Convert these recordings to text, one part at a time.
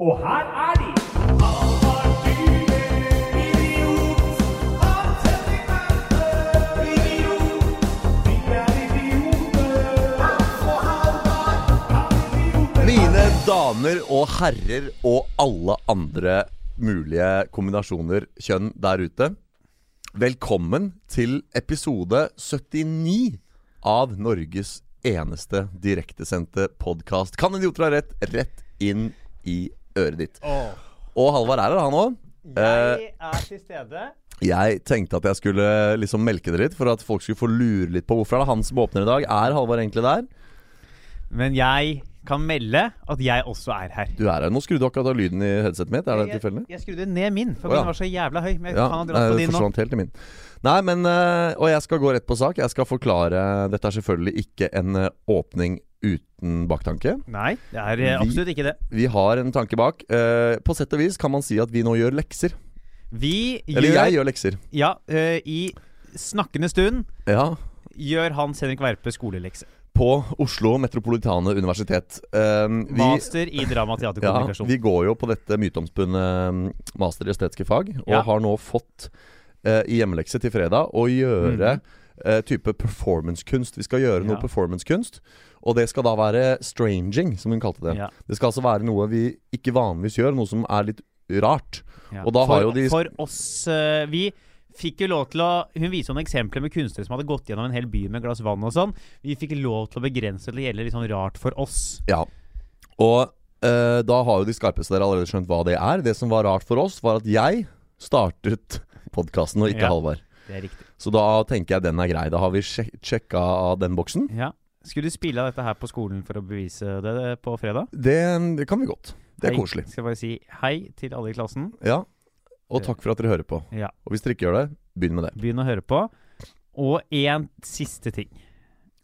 Og her er de! Mine damer og herrer og alle andre mulige kombinasjoner kjønn der ute. Velkommen til episode 79 av Norges eneste direktesendte podkast. Kan idioter ha rett? Rett inn i øret ditt. Og Halvard er her, han òg. Jeg er til stede. Jeg tenkte at jeg skulle liksom melke det litt, for at folk skulle få lure litt på hvorfor er det han som åpner i dag. Er Halvard egentlig der? Men jeg kan melde at jeg også er her. Du er her. Nå skrudde du akkurat av lyden i headsetet mitt. Er det tilfeldig? jeg skrudde ned min, for oh, ja. min var så jævla høy. Men jeg Ja, kan ha dratt på det din nå. helt i min. Nei, men Og jeg skal gå rett på sak. Jeg skal forklare Dette er selvfølgelig ikke en åpning uten baktanke. Nei, det er eh, Vi- absolutt ikke det. Vi har en tanke bak. Uh, på sett og vis kan man si at vi nå gjør lekser. Vi Eller gjør jeg gjør lekser. Ja, uh, i snakkende stund Ja. gjør Hans Henrik Verpe skolelekse. På Oslo Metropolitane Universitet. Uh, vi, Master i drama, teater, ja, kommunikasjon. vi går jo på dette myteomspunne mm, master i estetiske fag, og Ja. har nå fått i hjemmelekse til fredag å gjøre eh, type performancekunst. Vi skal gjøre noe. Ja. performancekunst, og det skal da være stranging, som hun kalte det. Ja. Det skal altså være noe vi ikke vanligvis gjør, noe som er litt rart. Ja. Og da for, har jo de- For oss uh, Vi fikk jo lov til å Hun viser noen eksempler med kunstnere som hadde gått gjennom en hel by med glass vann og sånn. Vi fikk lov til å begrense det til å gjelde litt sånn rart for oss. Ja. Og uh, da har jo de skarpeste dere allerede skjønt hva det er. Det som var rart for oss, var at jeg startet podkasten, og ikke Ja. Halvard. Det er riktig. Så da tenker jeg den er grei. Da har vi sjek sjekka av den boksen. Ja. Skulle du spille av dette her på skolen for å bevise det på fredag? Det, det kan vi godt. Det er Hei. koselig. Skal bare si hei til alle i klassen. Ja. Og takk for at dere hører på. Ja. Og hvis dere ikke gjør det, begynn med det. Begynn å høre på. Og én siste ting.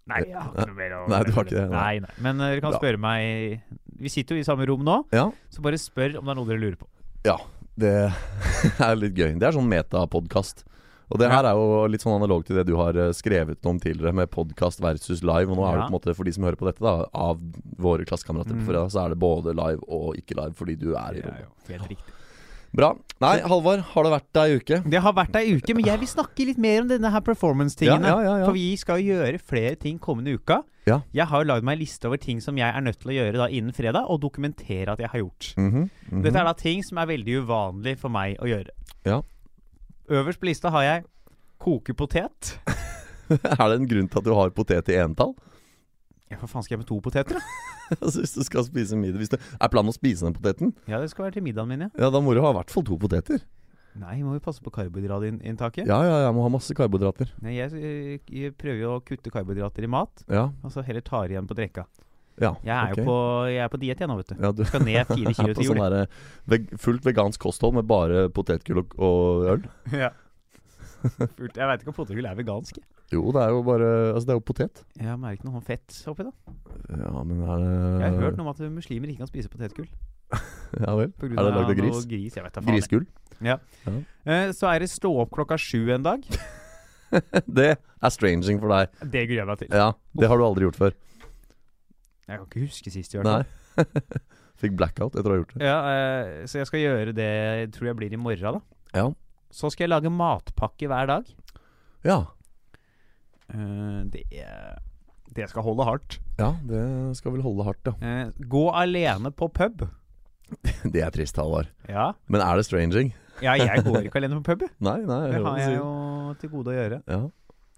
Nei, jeg har ikke noe mer å Nei, du har ikke det, Nei, nei. Men eh, dere kan spørre meg Vi sitter jo i samme rom nå, Ja. så bare spør om det er noe dere lurer på. Ja. Det er litt gøy. Det er sånn metapodkast. Og det her er jo litt sånn analog til det du har eh, skrevet om tidligere, med podkast versus live. Og nå er det på en måte, for de som hører på dette, da, av våre klassekamerater Mm. på fredag, så er det både live og ikke live, fordi du er i rommet. helt riktig. Bra. Nei, Halvard, har det vært ei uke? Det har vært ei uke, men jeg vil snakke litt mer om denne her performance-tingene. Ja, ja, ja. For vi skal jo gjøre flere ting kommende uka. Ja. Jeg har jo lagd meg en liste over ting som jeg er nødt til å gjøre da innen fredag, og dokumentere at jeg har gjort. Mhm, -hmm. Dette er da ting som er veldig uvanlig for meg å gjøre. Ja. Øverst på lista har jeg koke potet. er det en grunn til at du har potet i entall? Ja, hva faen skal jeg med to poteter, da? altså, hvis du skal spise middag Hvis det er planen å spise den poteten, Ja, det skal være til middagen min, ja. ja, da må du ha i hvert fall to poteter. Nei, må vi passe på karbohydratinntaket? Ja, ja, jeg må ha masse karbohydrater. Nei, jeg, eh, jeg prøver jo å kutte karbohydrater i mat, Ja, og så heller tar igjen på drekka. Ja. Jeg er okay. jo på, jeg er på diett igjen nå, vet du. ja, du Skal ned fire er kilo til sånn jul. Sånn veg fullt vegansk kosthold med bare potetgull og, og øl? Ja. Fullt. Jeg veit ikke om potetgull er vegansk. Jo, det er jo bare Altså, det er jo potet. Jeg ikke noe fett oppi, da. Ja, men er det Jeg har hørt noe om at muslimer ikke kan spise potetgull. Ja vel. Er det lagd av gris? gris jeg vet da faen. Ja. Grisgull? Eh, Så er det stå opp klokka sju en dag. det er stranging for deg. Det gruer jeg meg til. Ja, det har du aldri gjort før. Jeg kan ikke huske sist. i hvert fall. Nei. Fikk blackout etter å ha gjort det. Ja, eh, så jeg skal gjøre det jeg tror jeg blir i morgen, da. Ja. Så skal jeg lage matpakke hver dag. Ja. Eh, Det, det skal holde hardt. Ja, det skal vel holde hardt, ja. Eh, Gå alene på pub. Det er trist, Halvard. Ja. Men er det stranging? ja, jeg går ikke alene på pub. Nei, nei. Det har jeg jo til gode å gjøre. Ja.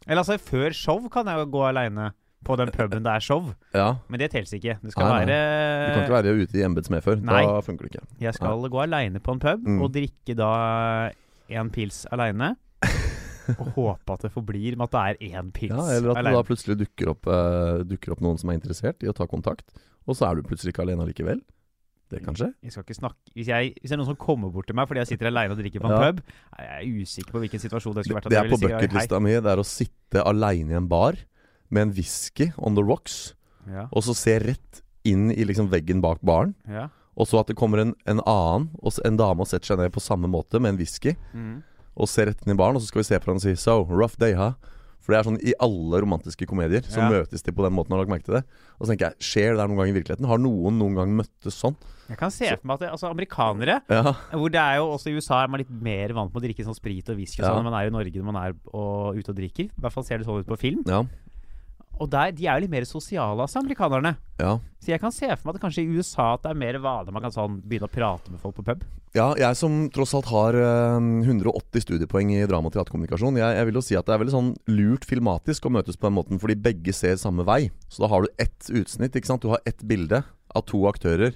Eller altså, før show kan jeg jo gå aleine på den puben det er show. ja. Men det teller ikke. Det skal Nei, nei. være Du kan ikke være ute i embetsmedfør. Nei. Da funker det ikke. Jeg skal gå aleine på en pub Mm. og drikke da én pils aleine. og håpe at det forblir med at det er én pils Ja, eller at det da plutselig dukker opp, uh, dukker opp noen som er interessert i å ta kontakt, og så er du plutselig ikke alene likevel. Det kan skje. Jeg skal ikke snakke hvis, jeg, hvis det er noen som kommer bort til meg fordi jeg sitter aleine og drikker på en Ja. pub, er usikker på hvilken situasjon det skulle vært. Det, det er på ville si, bucketlista mi. Det er å sitte aleine i en bar med en whisky on the rocks, Ja, og så se rett inn i liksom veggen bak baren. ja. Og så at det kommer en, en annen, og en dame og setter seg ned på samme måte med en whisky, Mm. og ser rett inn i baren, og så skal vi se på den og si So, rough day, huh? For det er sånn I alle romantiske komedier så Ja. møtes de på den måten. Har lagt merke til det? Og så tenker jeg, Skjer det der noen gang i virkeligheten? Har noen noen gang møttes sånn? Jeg kan se for meg at det, altså, amerikanere Ja, Hvor det er jo også I USA er man litt mer vant med å drikke sånn sprit og whisky Ja. sånn enn man er i Norge når man er og, ute og drikker. I hvert fall ser det sånn ut på film. Og der, de er jo litt mer sosiale, altså, amerikanerne. ja. Så jeg kan se for meg at det kanskje i USA at det er mer vanlig man kan sånn begynne å prate med folk på pub. Ja, jeg som tross alt har eh, 180 studiepoeng i drama- og teaterkommunikasjon, jeg, jeg vil jo si at det er veldig sånn lurt filmatisk å møtes på den måten, fordi begge ser samme vei. Så da har du ett utsnitt, ikke sant. Du har ett bilde av to aktører,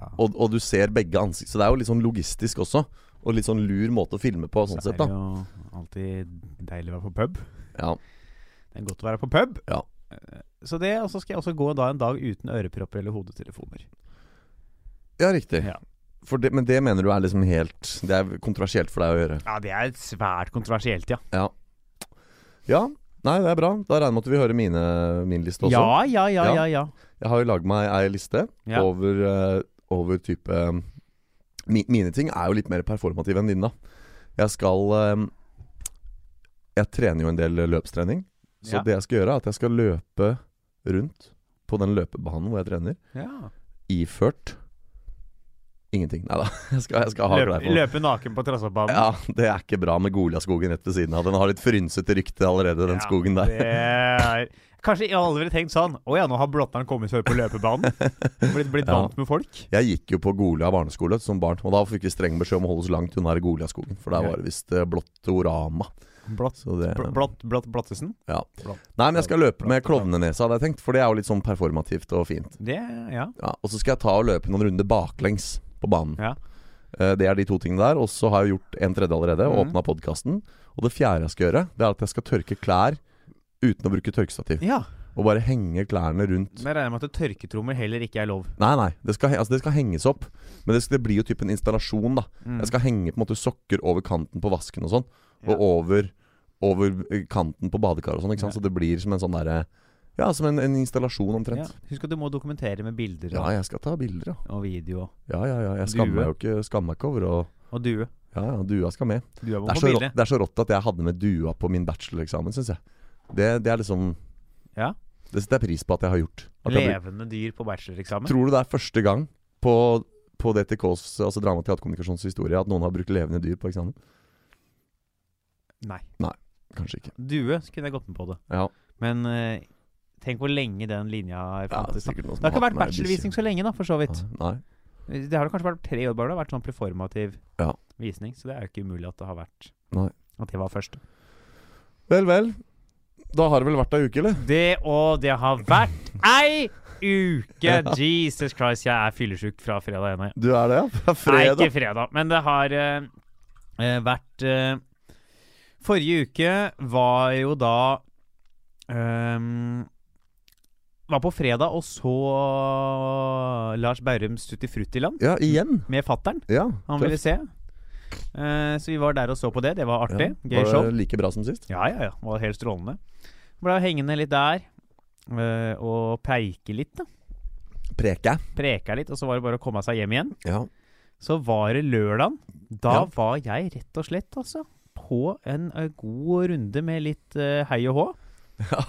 Ja. og, og du ser begge ansikt. Så det er jo litt sånn logistisk også. Og litt sånn lur måte å filme på, sånn sett, da. det er jo alltid deilig å være på pub. Ja. Det er godt å være på pub. Ja. Eh, Så det, og så skal jeg også gå da en dag uten ørepropper eller hodetelefoner. ja, riktig. Ja. Det, men det mener du er liksom helt Det er kontroversielt for deg å gjøre? Ja, det er svært kontroversielt, ja. Ja. Ja. Nei, det er bra. Da regner jeg med at vi hører mine, min liste også. Ja, ja, ja, Ja. ja. Jeg har jo lagd meg ei liste over, eh, over type mi, Mine ting er jo litt mer performative enn dine, da. Jeg skal eh, Jeg trener jo en del løpstrening. Så Ja. det jeg skal gjøre, er at jeg skal løpe rundt på den løpebanen hvor jeg trener, ja. iført ingenting. Nei da. Jeg skal, jeg skal ha klær på. løpe naken på Trassoppbanen. Ja, det er ikke bra med Goliaskogen rett ved siden av. Den har litt frynsete rykte allerede, den Ja, skogen der. Er Kanskje aldri ville tenkt sånn Å ja, nå har blotteren kommet seg på løpebanen. Blitt, blitt vant med folk. Jeg gikk jo på Golia barneskole som barn, og da fikk vi streng beskjed om å holde oss langt unna Goliaskogen. For der var det visst eh, blått orama. Det bl- blått, blått Ja. Blatt, Nei, men jeg skal løpe med klovnenesa, hadde jeg tenkt. For det er jo litt sånn performativt og fint. Det, ja. Ja, Og så skal jeg ta og løpe noen runder baklengs på banen. Ja. Eh, Det er de to tingene der. Og så har jeg gjort en tredje allerede, og mm. åpna podkasten. Og det fjerde jeg skal gjøre, det er at jeg skal tørke klær uten å bruke tørkestativ. ja. Og bare henge klærne rundt Men jeg regner med at tørketrommer heller ikke er lov. Nei, nei. Det skal, altså, det skal henges opp. Men det, skal, det blir jo typ en installasjon, da. Mm. Jeg skal henge på en måte sokker over kanten på vasken og sånn. Ja. Og over, over eh, kanten på badekaret og sånn. Ja. Så det blir som en sånn derre Ja, som en, en installasjon ja. omtrent. Husk at du må dokumentere med bilder Ja, jeg skal ta bilder, ja. og video Ja, ja, ja. Jeg skammer meg jo ikke, skammer ikke over å og due. Ja, ja, dua skal med. Dua Det er, så rått, det er så rått at jeg hadde med dua på min bachelor-eksamen syns jeg. Det, det er liksom Ja. Det setter jeg pris på at jeg har gjort. At Levende dyr på bachelor-eksamen? Tror du det er første gang på, på DTKs, altså drama- og teaterkommunikasjons historie, at noen har brukt levende dyr på eksamen? Nei. Nei. Kanskje ikke. Due så kunne jeg gått med på det. Ja, Men eh, tenk hvor lenge den linja har ja det er fantes. da. sikkert noen som det har ikke vært bachelorvisning så lenge, da, for så vidt. bikkje. Nei. Det har det kanskje vært tre år bare. Det har vært sånn preformativ Ja. visning. Så det er jo ikke umulig at det har vært Nei. At det var først. Vel, vel. Da har det vel vært ei uke, eller? Det og det har vært ei uke! Jesus Christ, jeg er fyllesyk fra fredag ene. Du er det, ja? Fra Nei, fredag? ikke fredag, men det har eh, eh, vært eh, Forrige uke var jo da um, Var på fredag og så Lars Bærums Tutti Fruttiland Ja, igjen? med fattern. Ja, Han ville se. Uh, så vi var der og så på det. Det var artig. Ja. Gøy show. Var det like bra som sist? Ja, ja, ja. Det var helt strålende. Ble hengende litt der uh, og preike litt, da. Preke. Preka litt, og så var det bare å komme seg hjem igjen. Ja. Så var det lørdag. Da Ja. var jeg rett og slett, altså, på en eh, god runde med litt uh, hei og hå. Ja.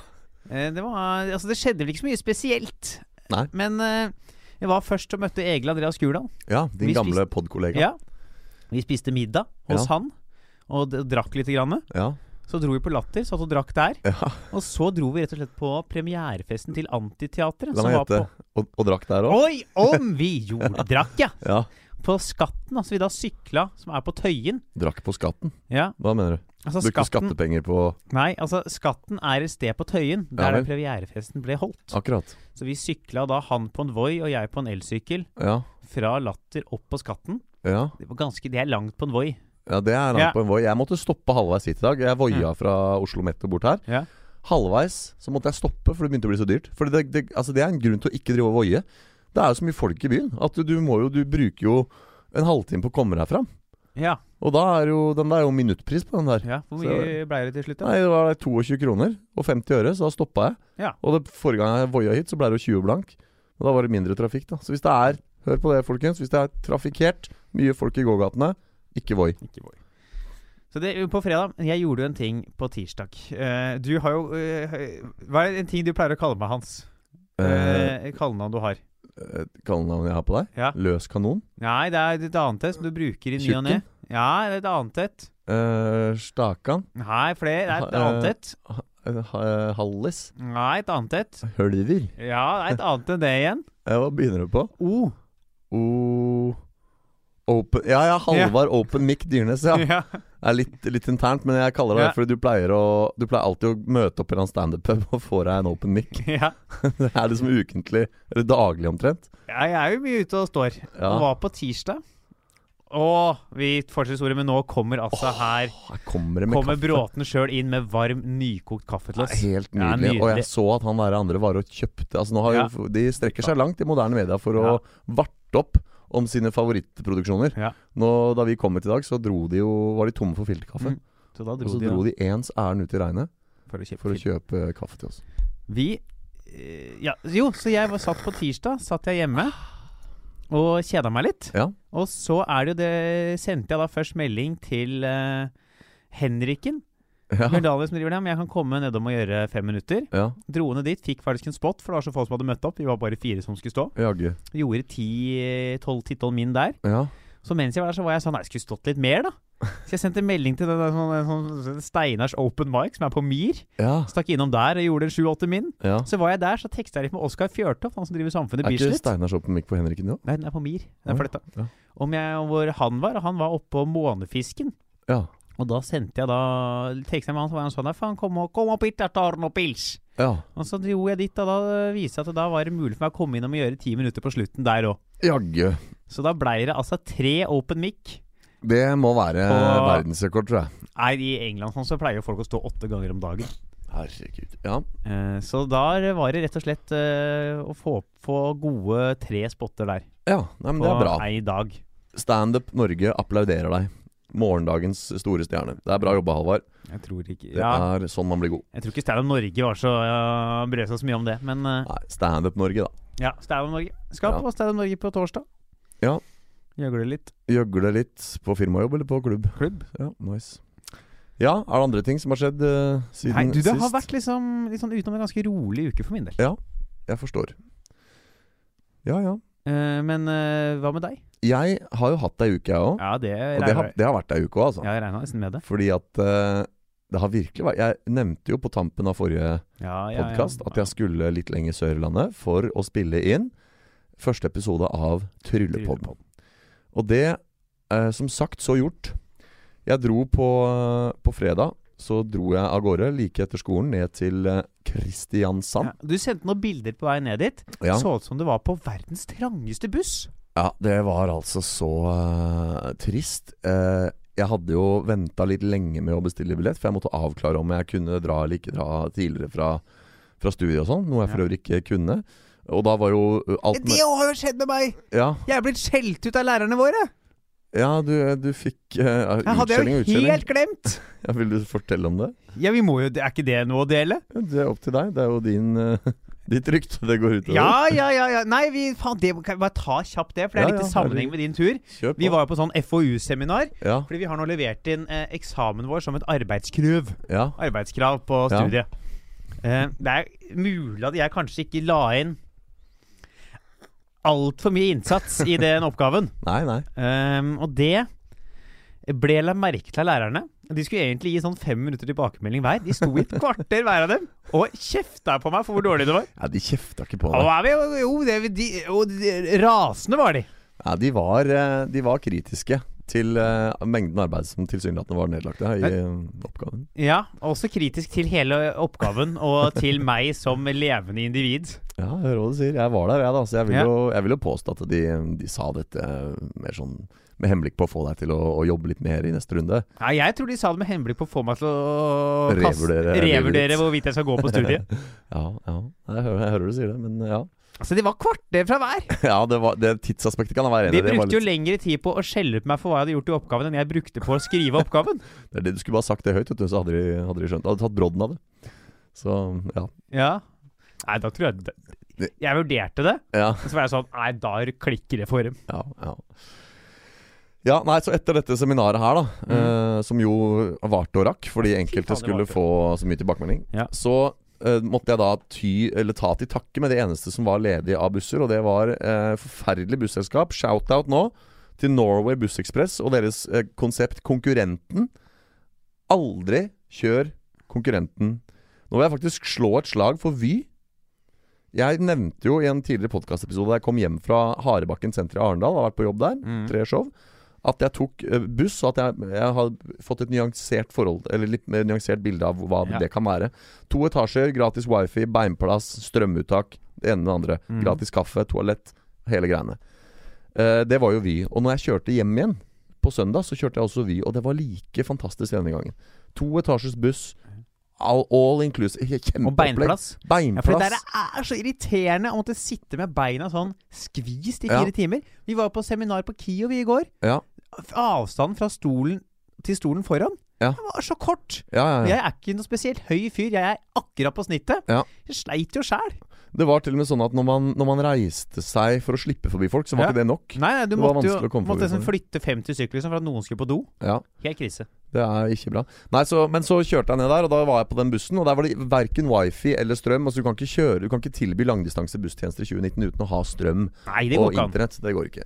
Uh, det var Altså, det skjedde vel ikke så mye spesielt. Nei. Men jeg var først og møtte Egil Andreas Gurdal. ja, din Vi gamle podkollega. Ja. Vi spiste middag hos Ja. han, og drakk lite grann. Ja. Så dro vi på Latter, satt og drakk der. ja. Og så dro vi rett og slett på premierefesten til Antiteatret. La som meg var gjette. Og, og drakk der på òg? Oi, om vi gjorde Drakk, ja! Ja. På Skatten. Altså vi da sykla, som er på Tøyen. Drakk på skatten. Ja, Hva mener du? altså Brukte Skatten skattepenger på Nei, altså Skatten er et sted på Tøyen Ja der vel. den premierefesten ble holdt. Akkurat. Så vi sykla da han på en Voi og jeg på en elsykkel Ja. fra Latter opp på Skatten. Ja. Det var ganske Det er langt på en Voi. ja, det er langt Ja. på en Voi. Jeg måtte stoppe halvveis hit i dag. Jeg voia fra Oslo Met og bort her. Ja. Halvveis så måtte jeg stoppe, for det begynte å bli så dyrt. For det, det, altså det er en grunn til å ikke drive og voie. Det er jo så mye folk i byen at du, må jo Du bruker jo en halvtime på å komme deg fram. Ja. Og da er jo den der er jo minuttpris på den der. ja. Hvor mye ble det til slutt, da? Nei, det var 22 kroner og 50 øre, så da stoppa jeg. Ja. Og det, forrige gang jeg voia hit, så ble det jo 20 blank. Og da var det mindre trafikk, da. Så hvis det er Hør på det, folkens. Hvis det er trafikkert, mye folk i gågatene, ikke voi. Ikke Voi. Så det, på fredag Jeg gjorde jo en ting på tirsdag. Uh, du har jo uh, Hva er en ting du pleier å kalle meg, Hans? Uh, Kallenavn du har? Eh, kallenavn jeg har på deg? Ja. Løs kanon? Nei, det er et annet et som du bruker i ny og ne. Ja, det er et annet et. Uh, stakan? Nei, flere. Det er et annet eh, et. Ha- Hallis? Nei, et annet et. Hølver? Ja, det er et annet enn det igjen. Hva begynner du på? O. O... Open Ja, ja, Halvard Open Mic Dyrnes, ja. Yeah. Det er litt, litt internt, men jeg kaller det yeah. det fordi du pleier, å, du pleier alltid å møte opp i en standup-pub og få deg en open mic. Yeah. det er liksom ukentlig, eller daglig omtrent. Ja, jeg er jo mye ute og står. Ja. Og var på tirsdag. Og vi fortsetter men nå kommer altså her Her kommer Kommer. Bråten sjøl inn med varm, nykokt kaffe til oss. helt Ja, nydelig. Og jeg så at han der andre var og kjøpte Altså nå har jo De strekker seg langt i moderne media for å varte opp om sine favorittproduksjoner. Ja. Nå, Da vi kom hit i dag, så dro de jo var de tomme for filterkaffe. Mm. Så da Og dro så de, dro de ens ærend ut i regnet for å kjøpe for å kjøpe kaffe til oss. Vi eh, Ja, jo, så jeg var satt på tirsdag. Satt jeg hjemme og kjeda meg litt. Ja. Og så er det jo det Sendte jeg da først melding til uh, Henriken Ja. Mjøndalen som driver det. Men jeg kan komme nedom og gjøre fem minutter. ja. Dro ned dit, fikk faktisk en spot, for det var så få som hadde møtt opp. Vi var bare fire som skulle stå. Jaggu. Gjorde ti-tolv min der. Ja. Så mens jeg var der, så var jeg sånn Nei, jeg skulle stått litt mer, da. Så jeg sendte melding til den der sånn, sånn, Steinars Open Mic, som er på Myr. Ja. Stakk innom der og gjorde sju-åtte min. ja. Så var jeg der, så teksta jeg litt med Oskar Fjørtoft, han som driver Samfunnet Er ikke Bislett. Steinars open mic på Henriken nå? Nei, den er på Myr. Den er flytta. Ja. Om jeg, hvor han var, og han var oppå Månefisken. Ja. Og da sendte jeg da Teksta jeg med han, så var han sånn kom, kom opp hit, jeg tar noe pils. ja. Og så dro jeg dit, og da viste jeg at da var det mulig for meg å komme innom og gjøre ti minutter på slutten der òg. Jaggu. Så da blei det altså tre open mic. Det må være og, verdensrekord, tror jeg. Nei, i England sånn så pleier folk å stå åtte ganger om dagen. Herregud. Ja. Eh, så da var det rett og slett eh, å få, få gode tre spotter der. ja. Nei, men det er bra. På ei dag. Standup Norge applauderer deg. Morgendagens store stjerne. Det er bra jobba, Halvard. Jeg tror ikke Det Ja, er sånn man blir god. jeg tror ikke Stand Up Norge var så uh, brød seg så mye om det, men uh, Nei, Standup Norge, da. ja, Stand Up Norge. Skal Ja. på Stand Up Norge på torsdag. Ja. Gjøgle litt. Gjøgle litt på firmajobb eller på klubb. Klubb. Ja, nice. Ja, er det andre ting som har skjedd uh, siden Nei, du, det sist? har vært liksom litt sånn utenom en ganske rolig uke for min del. Ja, Jeg forstår. Ja, ja. Uh, men uh, hva med deg? Jeg har jo hatt ei uke, jeg òg. Ja, det Og det har, det har vært ei uke òg, altså. Ja, jeg regna nesten med det. Fordi at uh, det har virkelig vært Jeg nevnte jo på tampen av forrige Ja, ja, podkast at jeg skulle litt lenger sør i landet for å spille inn første episode av Tryllepodden. Og det, uh, som sagt, så gjort. Jeg dro på, på fredag. Så dro jeg av gårde like etter skolen ned til eh, Kristiansand. Ja, du sendte noen bilder på vei ned dit. Ja. Så ut som det var på verdens trangeste buss. Ja, det var altså så uh, trist. Uh, jeg hadde jo venta litt lenge med å bestille billett, for jeg måtte avklare om jeg kunne dra eller ikke dra tidligere fra, fra studiet og sånn. Noe jeg for øvrig ikke kunne. Og da var jo alt med har jo skjedd med meg! Ja, Jeg er blitt skjelt ut av lærerne våre! ja du, du fikk uh, Jeg hadde utskjelling jo hadde jo helt glemt! Ja, vil du fortelle om det? Ja, vi må jo Er ikke det noe å dele? Ja, det er opp til deg. Det er jo din uh, ditt rykte det går utover. Ja, ja, ja. ja. Nei, vi, faen, det kan vi bare ta kjapt det, for det er Ja, litt i ja, sammenheng med din tur. Vi var jo på sånn FoU-seminar, fordi vi har nå levert inn eh, eksamen vår som et arbeidskrav. ja. Arbeidskrav på studiet. Eh, det er mulig at jeg kanskje ikke la inn altfor mye innsats i den oppgaven. Nei, nei. Ehm, og det ble la merke til av lærerne. De skulle egentlig gi sånn fem minutter tilbakemelding hver. De sto i et kvarter hver av dem og kjefta på meg for hvor dårlig det var. Ja, de kjefta ikke på deg. jo, jo, det, de, de, rasende var de. Ja, de var, eh, de var kritiske til uh, mengden arbeid som tilsynelatende var nedlagt i eh, oppgaven. Ja, også kritisk til hele oppgaven og til meg som levende individ. Ja, jeg hører hva du sier. Jeg var der, jeg, da. Så jeg vil, Ja. jo, jeg vil jo påstå at de, de sa dette mer sånn med henblikk på å få deg til å, å jobbe litt mer i neste runde. Nei, jeg tror de sa det med henblikk på å få meg til å Revurdere revurdere hvorvidt jeg skal gå på studiet. Ja, ja. Jeg hører, jeg hører du sier det, men ja. altså, det var kvarter fra hver! Ja, det, var, det tidsaspektet kan være enig De i. Var brukte jo lengre tid på å skjelle ut meg for hva jeg hadde gjort i oppgaven, enn jeg brukte på å skrive oppgaven. det er det du skulle bare sagt det høyt, vet du, så hadde de, hadde de skjønt. Hadde tatt brodden av det. Så ja. Ja. Nei, da tror jeg det- Jeg vurderte det, Ja, så var jeg sånn Nei, da klikker det for dem. ja, ja. Ja, nei, så etter dette seminaret her, da, eh, som jo varte og rakk fordi enkelte skulle få så mye tilbakemelding, Ja. så eh, måtte jeg da ty, eller ta til takke med det eneste som var ledig av busser, og det var eh, forferdelig busselskap. Shout-out nå til Norway Bussekspress og deres eh, konsept Konkurrenten. Aldri kjør konkurrenten. Nå vil jeg faktisk slå et slag for Vy. Jeg nevnte jo i en tidligere podkastepisode da jeg kom hjem fra Harebakken senter i Arendal, har vært på jobb der, Mm. tre show, at jeg tok eh, buss, og at jeg, jeg har fått et nyansert forhold Eller litt mer nyansert bilde av hva Ja. det kan være. To etasjer, gratis wifi, beinplass, strømuttak, det ene med det andre. Mm. Gratis kaffe, toalett, hele greiene. Uh, det var jo Vy. Og når jeg kjørte hjem igjen på søndag, så kjørte jeg også Vy, og det var like fantastisk denne gangen. To etasjers buss, all, all inclusive. Kjempeopplegg. Og beinplass. Ja, for det der er så irriterende å måtte sitte med beina sånn skvist i Ja. fire timer. Vi var på seminar på KIO vi i går. Ja. Avstanden fra stolen til stolen foran Ja. Den var så kort. Ja, ja, jeg er ikke noe spesielt høy fyr. Jeg er akkurat på snittet. Jeg sleit jo sjæl. Det var til og med sånn at når man, når man reiste seg for å slippe forbi folk, så var Ja. ikke det nok. Nei, nei, du Det måtte jo måtte liksom flytte 50 sykler liksom, for at noen skulle på do. Ja, Helt krise. det er ikke bra. Nei, så, Men så kjørte jeg ned der, og da var jeg på den bussen. Og der var det verken wifi eller strøm. Altså Du kan ikke kjøre Du kan ikke tilby langdistanse busstjenester i 2019 uten å ha strøm Nei, og internett. Det går ikke.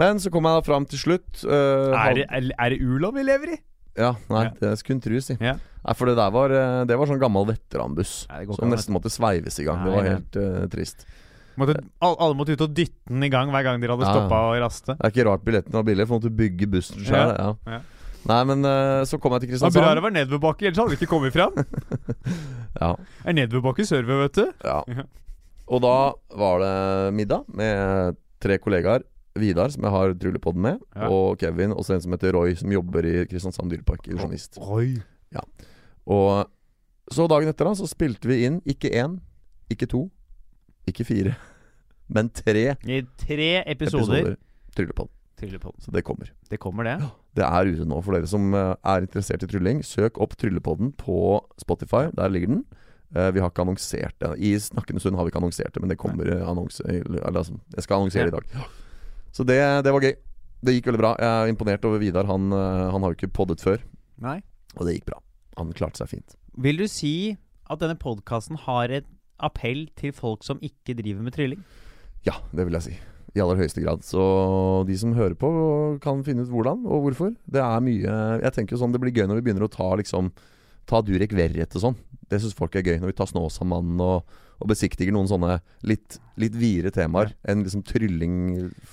Men så kom jeg da fram til slutt. Uh, Er det, er, er det u-land vi lever i? Ja, nei, Ja. det skulle en tru, si. Ja. Nei, for det der var øh, Det var sånn gammel veteranbuss. Nei, det går ikke Som an, nesten måtte sveives i gang. Det Nei, var nei. helt øh, trist. Måtte, alle, alle måtte ut og dytte den i gang hver gang dere hadde Ja. stoppa og raste. Det er ikke rart billetten var billig, for måtte bygge bussen sjøl. Ja. Ja. Nei, men øh, så kom jeg til Det var bra det Kristiansand. var nedoverbakke, ellers hadde vi ikke kommet fram. Ja, Er nedoverbakke server, vet du. ja. Ja. Og da var det middag med tre kollegaer. Vidar, som jeg har trullepodden med, Ja. og Kevin, og så en som heter Roy, som jobber i Kristiansand dyrepark. Roy Ja Og så dagen etter da Så spilte vi inn ikke én, ikke to, ikke fire, men tre I tre episoder. episoder Tryllepodden. Tryllepodden. Så det kommer. Det kommer, det. Det er ute nå for dere som eh, er interessert i trylling. Søk opp Tryllepodden på Spotify. Der ligger den. Eh, vi har ikke annonsert det. I snakkende stund har vi ikke annonsert det, men det kommer eh, annonse eller, altså, Jeg skal annonsere det i dag. Så det, det var gøy. Det gikk veldig bra. Jeg er imponert over Vidar. Han, eh, han har jo ikke poddet før, Nei. og det gikk bra. Han klarte seg fint. Vil du si at denne podkasten har et appell til folk som ikke driver med trylling? Ja, det vil jeg si. I aller høyeste grad. Så de som hører på, kan finne ut hvordan og hvorfor. Det er mye Jeg tenker jo sånn Det blir gøy når vi begynner å ta liksom Ta Durek Verret og sånn. Det syns folk er gøy. Når vi tar Snåsamannen og, og besiktiger noen sånne litt, litt videre temaer enn liksom trylling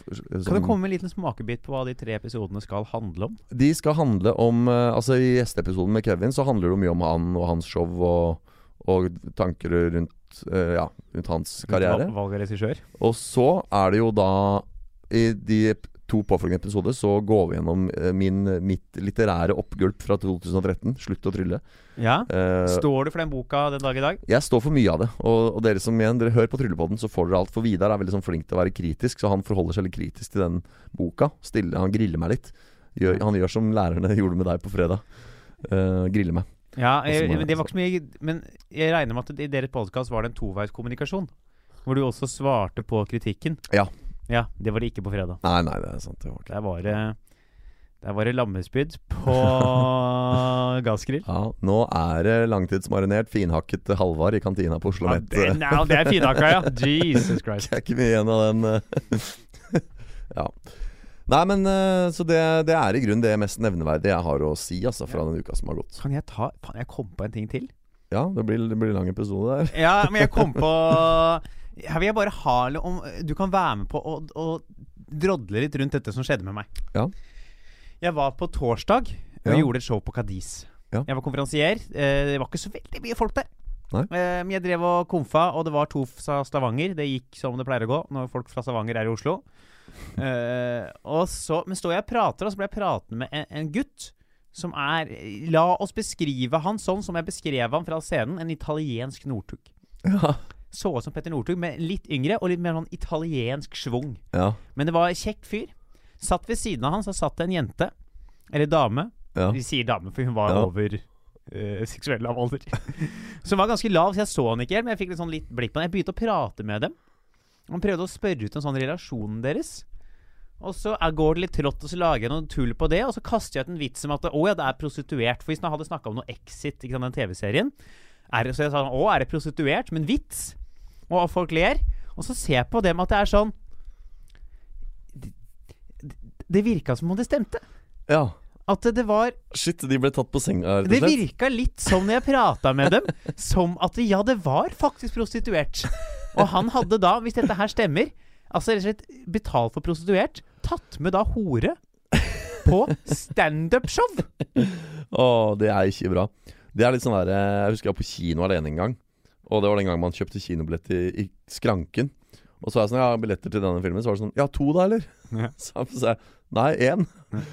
Kan som- du komme med en liten smakebit på hva de tre episodene skal handle om? De skal handle om eh, Altså I gjesteepisoden med Kevin så handler det mye om han og hans show og, og tanker rundt eh, Ja, rundt hans karriere. Valg av regissør? Og så er det jo da I de to påfølgende episoder så går vi gjennom eh, min, mitt litterære oppgulp fra 2013. 'Slutt å trylle'. Ja. Uh, Står du for den boka den dag i dag? jeg står for mye av det. Og, og dere som igjen Dere hører på Tryllepodden, så får dere alt. For Vidar er veldig sånn flink til å være kritisk, så han forholder seg litt kritisk til den boka. Stille, Han griller meg litt. Gjør, han gjør som lærerne gjorde med deg på fredag. Uh, griller meg. Ja, jeg, men jeg- det var ikke så mye Men jeg regner med at i deres podkast var det en toveiskommunikasjon. Hvor du også svarte på kritikken. Ja. Ja, Det var det ikke på fredag. Nei, nei, det er sant. Det var ikke Der var det Der var det lammespyd på gassgrill. ja, Nå er det langtidsmarinert finhakket Halvard i kantina på Oslo Ja, Met. det, nei, det er finhakka, ja. Jesus Christ. Det er ikke mye igjen av den. eh. ja. Nei, men eh, Så det, det er i grunnen det mest nevneverdige jeg har å si altså, fra den uka som har gått. Kan jeg ta Faen, jeg kom på en ting til. Ja, det blir, det blir lang episode der. Ja, men jeg kom på Her vil jeg bare ha om Du kan være med på å, å drodle litt rundt dette som skjedde med meg. Ja. Jeg var på torsdag og Ja. gjorde et show på Cadiz. Ja. Jeg var konferansier. Eh, det var ikke så veldig mye folk der. Nei. Eh, men jeg drev og komfa, og det var to fra Stavanger. Det gikk som det pleier å gå når folk fra Stavanger er i Oslo. Eh, og så, men står jeg og prater, og så ble jeg pratende med en, en gutt som er La oss beskrive han sånn som jeg beskrev han fra scenen. En italiensk Northug. Ja. Så ut som Petter Northug, men litt yngre og litt mer sånn italiensk schwung. Ja. Men det var en kjekk fyr. Satt ved siden av han, så satt det en jente. Eller dame. ja. Vi sier dame, for hun var Ja. over uh, seksuell av alder. Som var ganske lav, så jeg så han ikke helt, men jeg fikk litt sånn litt blikk på han. Jeg begynte å prate med dem. Han prøvde å spørre ut om sånn relasjonen deres. Og så er, går det litt trått, og så lager jeg noe tull på det. Og så kaster jeg ut en vits om at å ja, det er prostituert. For hvis jeg hadde snakka om noe Exit, ikke sant, den TV-serien er Så jeg sa å, er det prostituert? Men vits. Og folk ler. Og så ser jeg på dem at det er sånn Det, det, virka som om det stemte. Ja. At det var Shit, de ble tatt på senga, rett og Det virka litt som når jeg prata med dem, som at ja, det var faktisk prostituert. Og han hadde da, hvis dette her stemmer, altså rett og slett betalt for prostituert, tatt med da hore på standup-show. Å, det er ikke bra. Det er litt sånn der Jeg husker jeg var på kino alene en gang. Og det var den gangen man kjøpte kinobillett i, i skranken. Og så er jeg sånn, ja, billetter til denne filmen. Så var det sånn, ja, to da, eller? Ja. Så sa jeg, nei, én.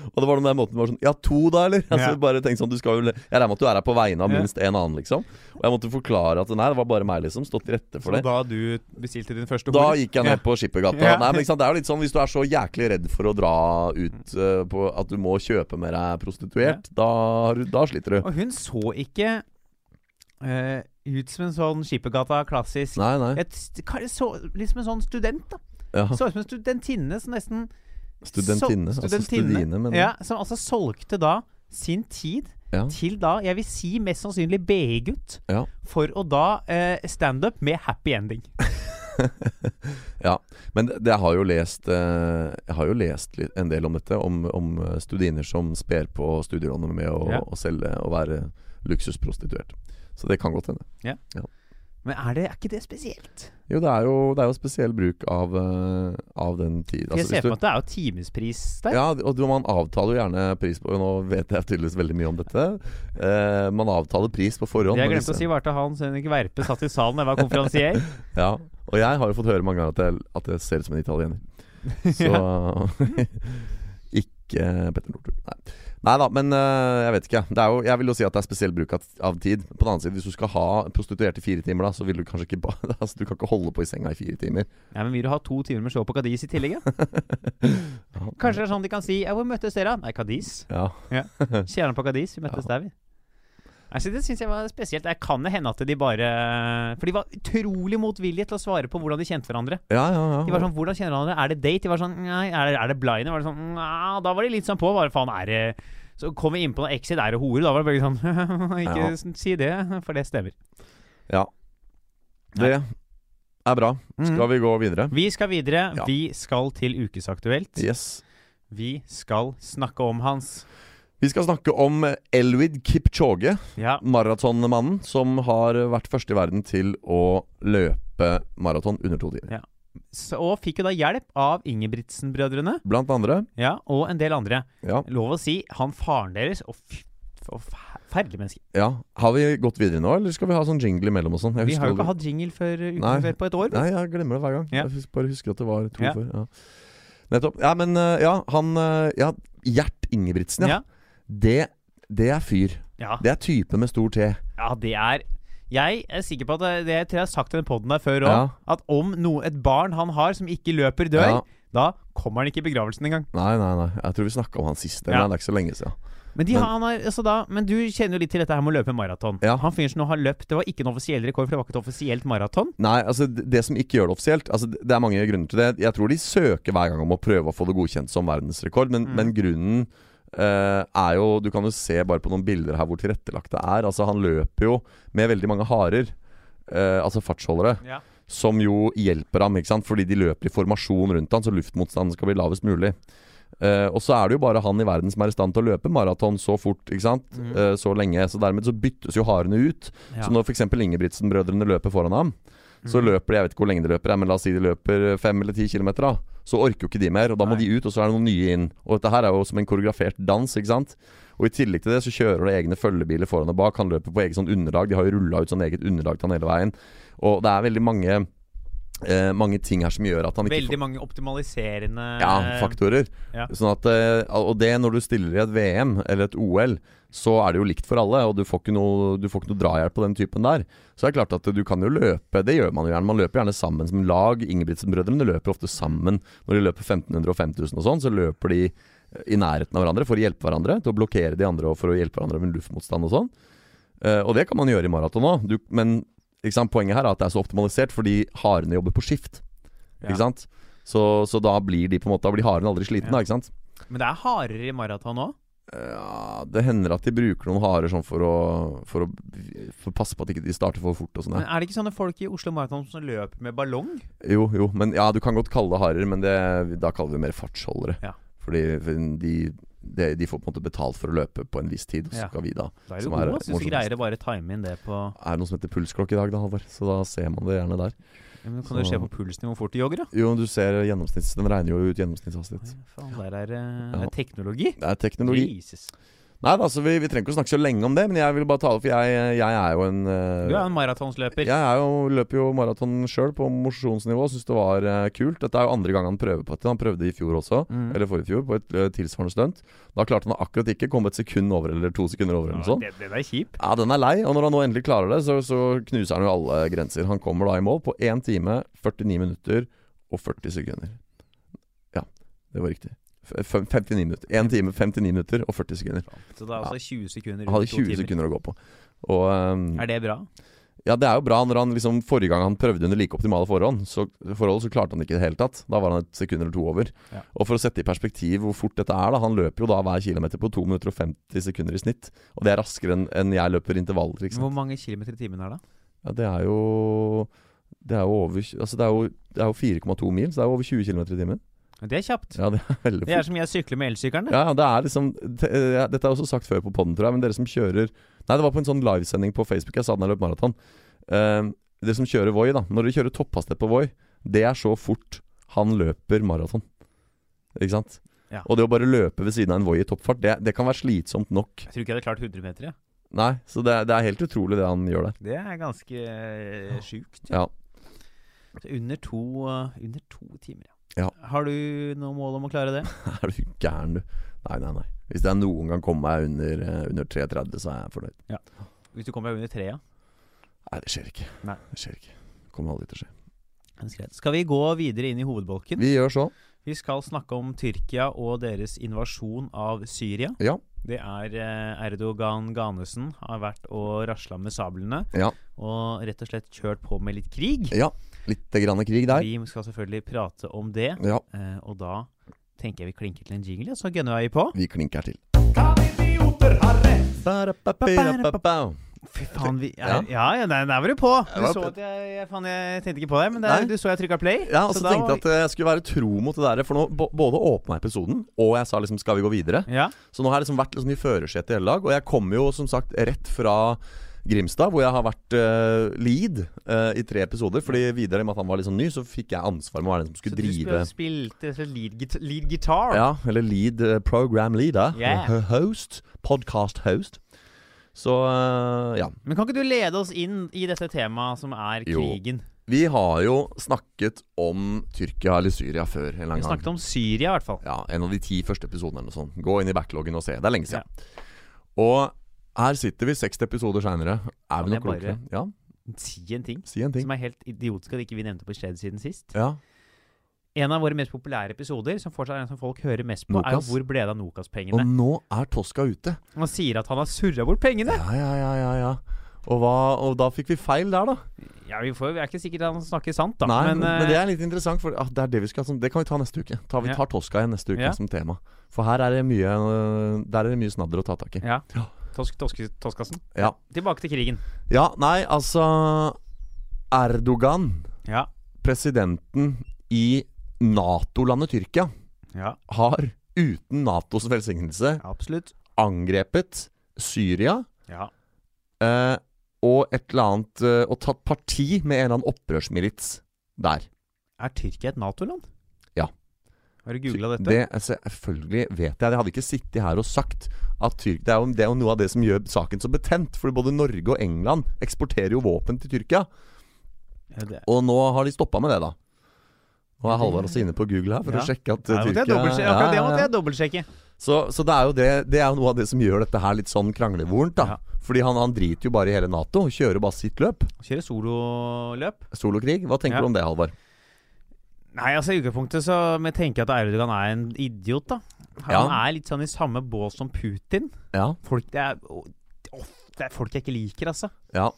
Og det var den der måten var sånn, ja, to da, eller? Altså, Ja. bare tenkte sånn, du skal jo Jeg regner med at du er her på vegne av minst en annen, liksom. Og jeg måtte forklare at nei, det var bare meg, liksom. Stått til rette for Så det. da du bestilte din første Da gikk jeg ned på Skippergata. Nei, men ikke sant, Det er jo litt sånn Hvis du er så jæklig redd for å dra ut uh, på at du må kjøpe med deg prostituert, da, da sliter du. Og hun så ikke eh, ut som en sånn Skippergata klassisk Nei, nei. Et, så, Litt som en sånn student, da. Ja. Så ut som en studentinne som nesten Studentinne. sol- Altså studine, men ja, Som altså solgte da sin tid Ja. til da, jeg vil si mest sannsynlig BI-gutt, Ja. for å da eh, standup med happy ending. Ja, men det- det har jo lest eh, Jeg har jo lest en del om dette. Om, om eh, studiner som sper på studielånet med å, Ja. å selge og være luksusprostituert. Så det kan godt hende. Men er, det, er ikke det spesielt? Jo, det er jo, det er jo spesiell bruk av, uh, av den tid. Altså, jeg ser for meg at det er jo timespris der. Ja, og du, man avtaler jo gjerne pris på Nå vet jeg tydeligvis veldig mye om dette. Uh, man avtaler pris på forhånd. det jeg glemte å si, var til Hans Henrik Verpe satt i salen da jeg var konferansier. Ja, og jeg har jo fått høre mange ganger at jeg, at jeg ser ut som en italiener. Så Ikke Petter Northug. Nei. Nei da, men eh, jeg vet ikke. Det er jo, jeg vil jo si at det er spesiell bruk av, tid. På den annen side, hvis du skal ha prostituerte i fire timer, da, så vil du kanskje ikke bare altså, Du kan ikke holde på i senga i fire timer. Ja, men Vil du ha to timer med show på Cadiz i tillegg? Ja? Ja. Kanskje det er sånn de kan si ja, 'Hvor møttes dere?' Nei, Cadiz. Ja. Kjerneren på Cadiz. Vi møttes Ja. der, vi. Altså, det syns jeg var spesielt. Jeg kan det hende at de bare For de var utrolig motvillige til å svare på hvordan de kjente hverandre. Ja, ja, ja. De var sånn 'Hvordan kjenner hverandre? Er det date?' De var sånn Nei, er det, er det blind? Var det sånn Nja, da var de litt sånn på. Hva faen er det Så kom vi inn på noe exit, er det hore? Da var det bare sånn Ikke Ja. si det, for det stemmer. ja. Det er bra. Skal Mhm. vi gå videre? Vi skal videre. Ja. Vi skal til Ukesaktuelt. Yes. Vi skal snakke om hans Vi skal snakke om Elwid Kipchoge, Ja. maratonmannen som har vært første i verden til å løpe maraton under to timer. Ja. Så, og fikk jo da hjelp av Ingebrigtsen-brødrene. Blant andre. Ja, og en del andre. Ja. Lov å si, han faren deres Og forferdelig menneske. ja. Har vi gått videre nå, eller skal vi ha sånn jingle imellom og sånn? Vi har jo ikke hatt jingle før uken før på et år. Nei, jeg glemmer det hver gang. Ja. Jeg bare husker at det var to Ja. før. Ja. Nettopp. Ja, men eh, ja, han eh, Ja, Gjert Ingebrigtsen, ja. Det, det er fyr. Ja. Det er type med stor T. ja, det er Jeg er sikker på at det, det jeg har sagt i den poden der før òg, Ja. at om noe, et barn han har som ikke løper, dør, Ja. da kommer han ikke i begravelsen engang. Nei, nei, nei. Jeg tror vi snakka om han sist. Det er ikke så lenge siden. Men, de Men- har, han har, altså da, men du kjenner jo litt til dette her med å løpe maraton. Ja. Han fyren som nå har løpt Det var ikke en offisiell rekord, for det var ikke et offisielt maraton. Nei, altså det det som ikke gjør det offisielt altså Det det er mange grunner til det. Jeg tror de søker hver gang om å prøve å få det godkjent som verdensrekord, men, Mm. men grunnen eh, er jo Du kan jo se bare på noen bilder her hvor tilrettelagt det er. Altså Han løper jo med veldig mange harer, uh, altså fartsholdere, Ja. som jo hjelper ham, ikke sant? fordi de løper i formasjon rundt han, så luftmotstanden skal bli lavest mulig. Uh, og så er det jo bare han i verden som er i stand til å løpe maraton så fort, ikke sant? Mm. Så lenge. Så dermed så byttes jo harene ut. Ja. Så når f.eks. Ingebrigtsen-brødrene løper foran ham, så Mhm. løper de Jeg vet ikke hvor lenge de løper, men la oss si de løper fem eller ti kilometer. da Så orker jo ikke de mer, og da må Nei. de ut, og så er det noen nye inn. Og dette her er jo som en koreografert dans, ikke sant. Og i tillegg til det så kjører det egne følgebiler foran og bak. Han løper på eget sånn underlag. De har jo rulla ut sånn eget underlag til han hele veien. Og det er veldig mange eh, Mange ting her som gjør at han ikke Veldig mange optimaliserende ja, faktorer. Ja. Sånn at, eh, og det når du stiller i et VM eller et OL, så er det jo likt for alle, og du får ikke noe, du får ikke noe drahjelp på den typen der. Så det er klart at du kan jo løpe, det gjør man jo gjerne. Man løper gjerne sammen som lag. Ingebrigtsen-brødrene løper ofte sammen. Når de løper 1500 og 5000 og sånn, så løper de i nærheten av hverandre for å hjelpe hverandre. Til å blokkere de andre og for å hjelpe hverandre med luftmotstand og sånn. Eh, og det kan man gjøre i maraton òg. Men sant, poenget her er at det er så optimalisert fordi harene jobber på skift. Ikke sant? Så, så da blir de på en måte Da blir haren aldri sliten, Ja. da, ikke sant? Men det er hardere i maraton òg. Ja, det hender at de bruker noen harer sånn for å, for å for å passe på at ikke de starter for fort og sånn. Men er det ikke sånne folk i Oslo Maraton som løper med ballong? Jo, jo, men ja, du kan godt kalle det harer, men det, da kaller vi det mer fartsholdere. Ja. Fordi de, de, de får på en måte betalt for å løpe på en viss tid, og så skal vi da Da er du Som god, er ass. Hvis du greier å bare time inn det på Er det noe som heter pulsklokke i dag, da, Halvor? Så da ser man det gjerne der. Ja, men Kan du se på pulsen hvor fort du jogger, da? Jo, du ser gjennomsnitts... Den regner jo ut gjennomsnittshastighet. Faen, der er det Ja. er teknologi. Det er teknologi. Jesus. Nei altså, vi, vi trenger ikke å snakke så lenge om det, men jeg vil bare ta det, for jeg, jeg er jo en uh, Du er en maratonsløper. Jeg er jo, løper jo maraton sjøl på mosjonsnivå. Syns det var uh, kult. Dette er jo andre gang han prøver på det. Han prøvde i fjor også, Mm. eller forrige fjor, på et uh, tilsvarende stunt. Da klarte han akkurat ikke komme et sekund over, eller to sekunder over, eller Ja, sånt. det, det er kjip. Ja, den er lei, og når han nå endelig klarer det, så, så knuser han jo alle grenser. Han kommer da i mål på 1 time, 49 minutter og 40 sekunder. Ja, det var riktig. F- fem- 59 minutter. 1 time, 59 minutter og 40 sekunder. Så det er altså 20 sekunder Han hadde 20 sekunder å gå på. Og um, Er det bra? Ja, det er jo bra når han liksom Forrige gang han prøvde under like optimale forhold, så, forhold, så klarte han det ikke i det hele tatt. Da var han et sekund eller to over. Ja. Og for å sette i perspektiv hvor fort dette er, da Han løper jo da hver kilometer på 2 minutter og 50 sekunder i snitt. Og det er raskere enn en jeg løper intervaller. Hvor mange kilometer i timen er det? Ja, det er jo Det er jo over Altså det er jo, jo 4,2 mil, så det er jo over 20 km i timen. Det er kjapt. Ja, det er veldig Det er som jeg sykler med elsykkelen. Ja, det er liksom Dette er også sagt før på podden, tror jeg, men dere som kjører Nei, det var på en sånn livesending på Facebook jeg sa den jeg løp maraton. Uh, dere som kjører Voi, da. Når dere kjører topphastighet på Voi, det er så fort han løper maraton. Ikke sant? Ja. Og det å bare løpe ved siden av en Voi i toppfart, det, det kan være slitsomt nok. Jeg tror ikke jeg hadde klart 100 meter. Ja. Nei, så det, det er helt utrolig det han gjør der. Det er ganske uh, sjukt. Ja. ja. under to, uh, under to timer, Ja. Har du noe mål om å klare det? Er du gæren, du? Nei, nei, nei. Hvis jeg noen gang kommer meg under, eh, under 3,30, så er jeg fornøyd. Hvis du kommer deg under trea? Nei, det skjer ikke. Nei. Det skjer ikke. Kommer aldri til å skje. Skal vi gå videre inn i hovedbolken? Vi gjør så. Vi skal snakke om Tyrkia og deres invasjon av Syria. Ja. Det er eh, Erdogan Ganesen har vært og rasla med sablene Ja. og rett og slett kjørt på med litt krig. Ja. Litt grann krig der. Vi skal selvfølgelig prate om det, Ja. eh, og da tenker jeg vi klinker til en jingle, og så gunner vi på. Vi klinker til. Fy faen, vi er, Ja, ja, der, der var du på. Du så at jeg, jeg, faen, jeg tenkte ikke på det, men der, du så jeg trykka play. Ja, og så så tenkte jeg var- at jeg skulle være tro mot det der. For nå både åpna episoden, og jeg sa liksom 'skal vi gå videre'? Ja, Så nå har jeg liksom vært liksom i førersetet hele dag. Og jeg kommer jo som sagt rett fra Grimstad, hvor jeg har vært uh, lead uh, i tre episoder. Fordi videre med at han var litt sånn ny, så fikk jeg ansvar med å være den som skulle så drive spil- spilte så lead, git lead guitar? Ja, eller lead uh, program leader. Yeah. Host. Podcast host. Så ja. Men kan ikke du lede oss inn i dette temaet som er Jo. krigen? Vi har jo snakket om Tyrkia eller Syria før en eller Vi annen gang. snakket om Syria, i hvert fall. Ja, En av de ti første episodene eller noe sånt. Gå inn i backloggen og se. Det er lenge siden. Og her sitter vi 60 episoder seinere. Er vi noe klokere? Ja, Si en ting si en ting. som er helt idiotisk at ikke vi nevnte på Skjedd siden sist. Ja, En av våre mest populære episoder, som fortsatt er den som folk hører mest på, er jo Nokas. Hvor ble det av Nokas-pengene? Og nå er Toska ute. Han sier at han har surra bort pengene! Ja, ja, ja, ja, ja. Og, hva, og da fikk vi feil der, da. Ja, vi, får, vi er ikke sikkert han snakker sant, da. Nei, men, men, men det eh, er litt interessant, for ah, det er det vi skal Det kan vi ta neste uke. Ta, vi tar Toska igjen neste uke Ja. som tema. For her er det mye øh, Der er det mye snadder å ta tak i. Ja. Ja. Tosk, tosk, Toskassen. Ja. Tilbake til krigen. Ja, nei, altså Erdogan, Ja. presidenten i Nato-landet Tyrkia, Ja, har uten Natos velsignelse absolutt. angrepet Syria Ja. eh, og et eller annet eh, Og tatt parti med en eller annen opprørsmilits der. Er Tyrkia et Nato-land? Har du googla dette? Det, altså, selvfølgelig vet jeg det. Jeg hadde ikke sittet her og sagt at Tyrk, det, er jo, det er jo noe av det som gjør saken så betent. For både Norge og England eksporterer jo våpen til Tyrkia. Ja, det- Og nå har de stoppa med det, da. Nå er Halvard også inne på Google her for Ja. å sjekke at Ja, jeg Tyrkia. Akkurat det måtte jeg dobbeltsjekke. Så, så det er det Det er jo noe av det som gjør dette her litt sånn kranglevorent, da. Ja. Fordi han, han driter jo bare i hele Nato kjører bare sitt løp. Kjører sololøp. Solokrig. Hva tenker du om det, Halvard? Nei, altså i utgangspunktet så men jeg tenker at Erdogan er en idiot, da. Han Ja. er litt sånn i samme bås som Putin. Ja. Folk det er, oh, det er folk jeg ikke liker, altså. Ja.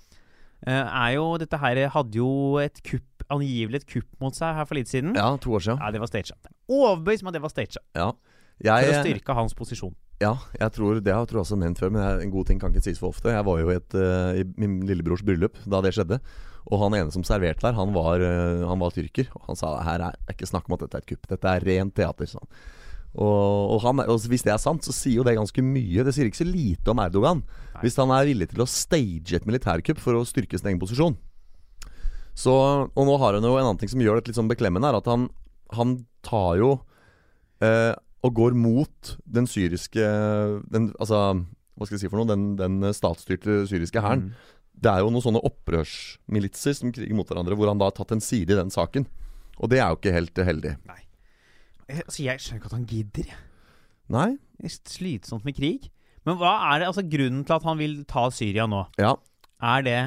Uh, er jo, dette her hadde jo et kupp angivelig et kupp mot seg her for litt siden. Ja, to år siden. Ja, det var staged. Overbevist om at det var staged. Ja. For å styrke hans posisjon. ja, jeg tror det har jeg også nevnt før, men det en god ting kan ikke sies for ofte. Jeg var jo i, et, uh, i min lillebrors bryllup da det skjedde. Og han ene som serverte der, han var, eh, han var tyrker. Og han sa her er det ikke snakk om at dette er et kupp. Dette er rent teater. Sånn. Og, og, han, og hvis det er sant, så sier jo det ganske mye. Det sier ikke så lite om Erdogan. Nei. Hvis han er villig til å stage et militærkupp for å styrke sin egen posisjon. Så, og nå har han jo en annen ting som gjør det litt sånn beklemmende, er at han, han tar jo eh, og går mot den syriske den, Altså, hva skal jeg si for noe? Den, den statsstyrte syriske hæren. Mm. Det er jo noen sånne opprørsmilitser som kriger mot hverandre, hvor han da har tatt en side i den saken. Og det er jo ikke helt heldig. Jeg, altså, jeg skjønner ikke at han gidder. jeg. Nei? Det er slitsomt med krig. Men hva er det, altså grunnen til at han vil ta Syria nå? Ja. Er det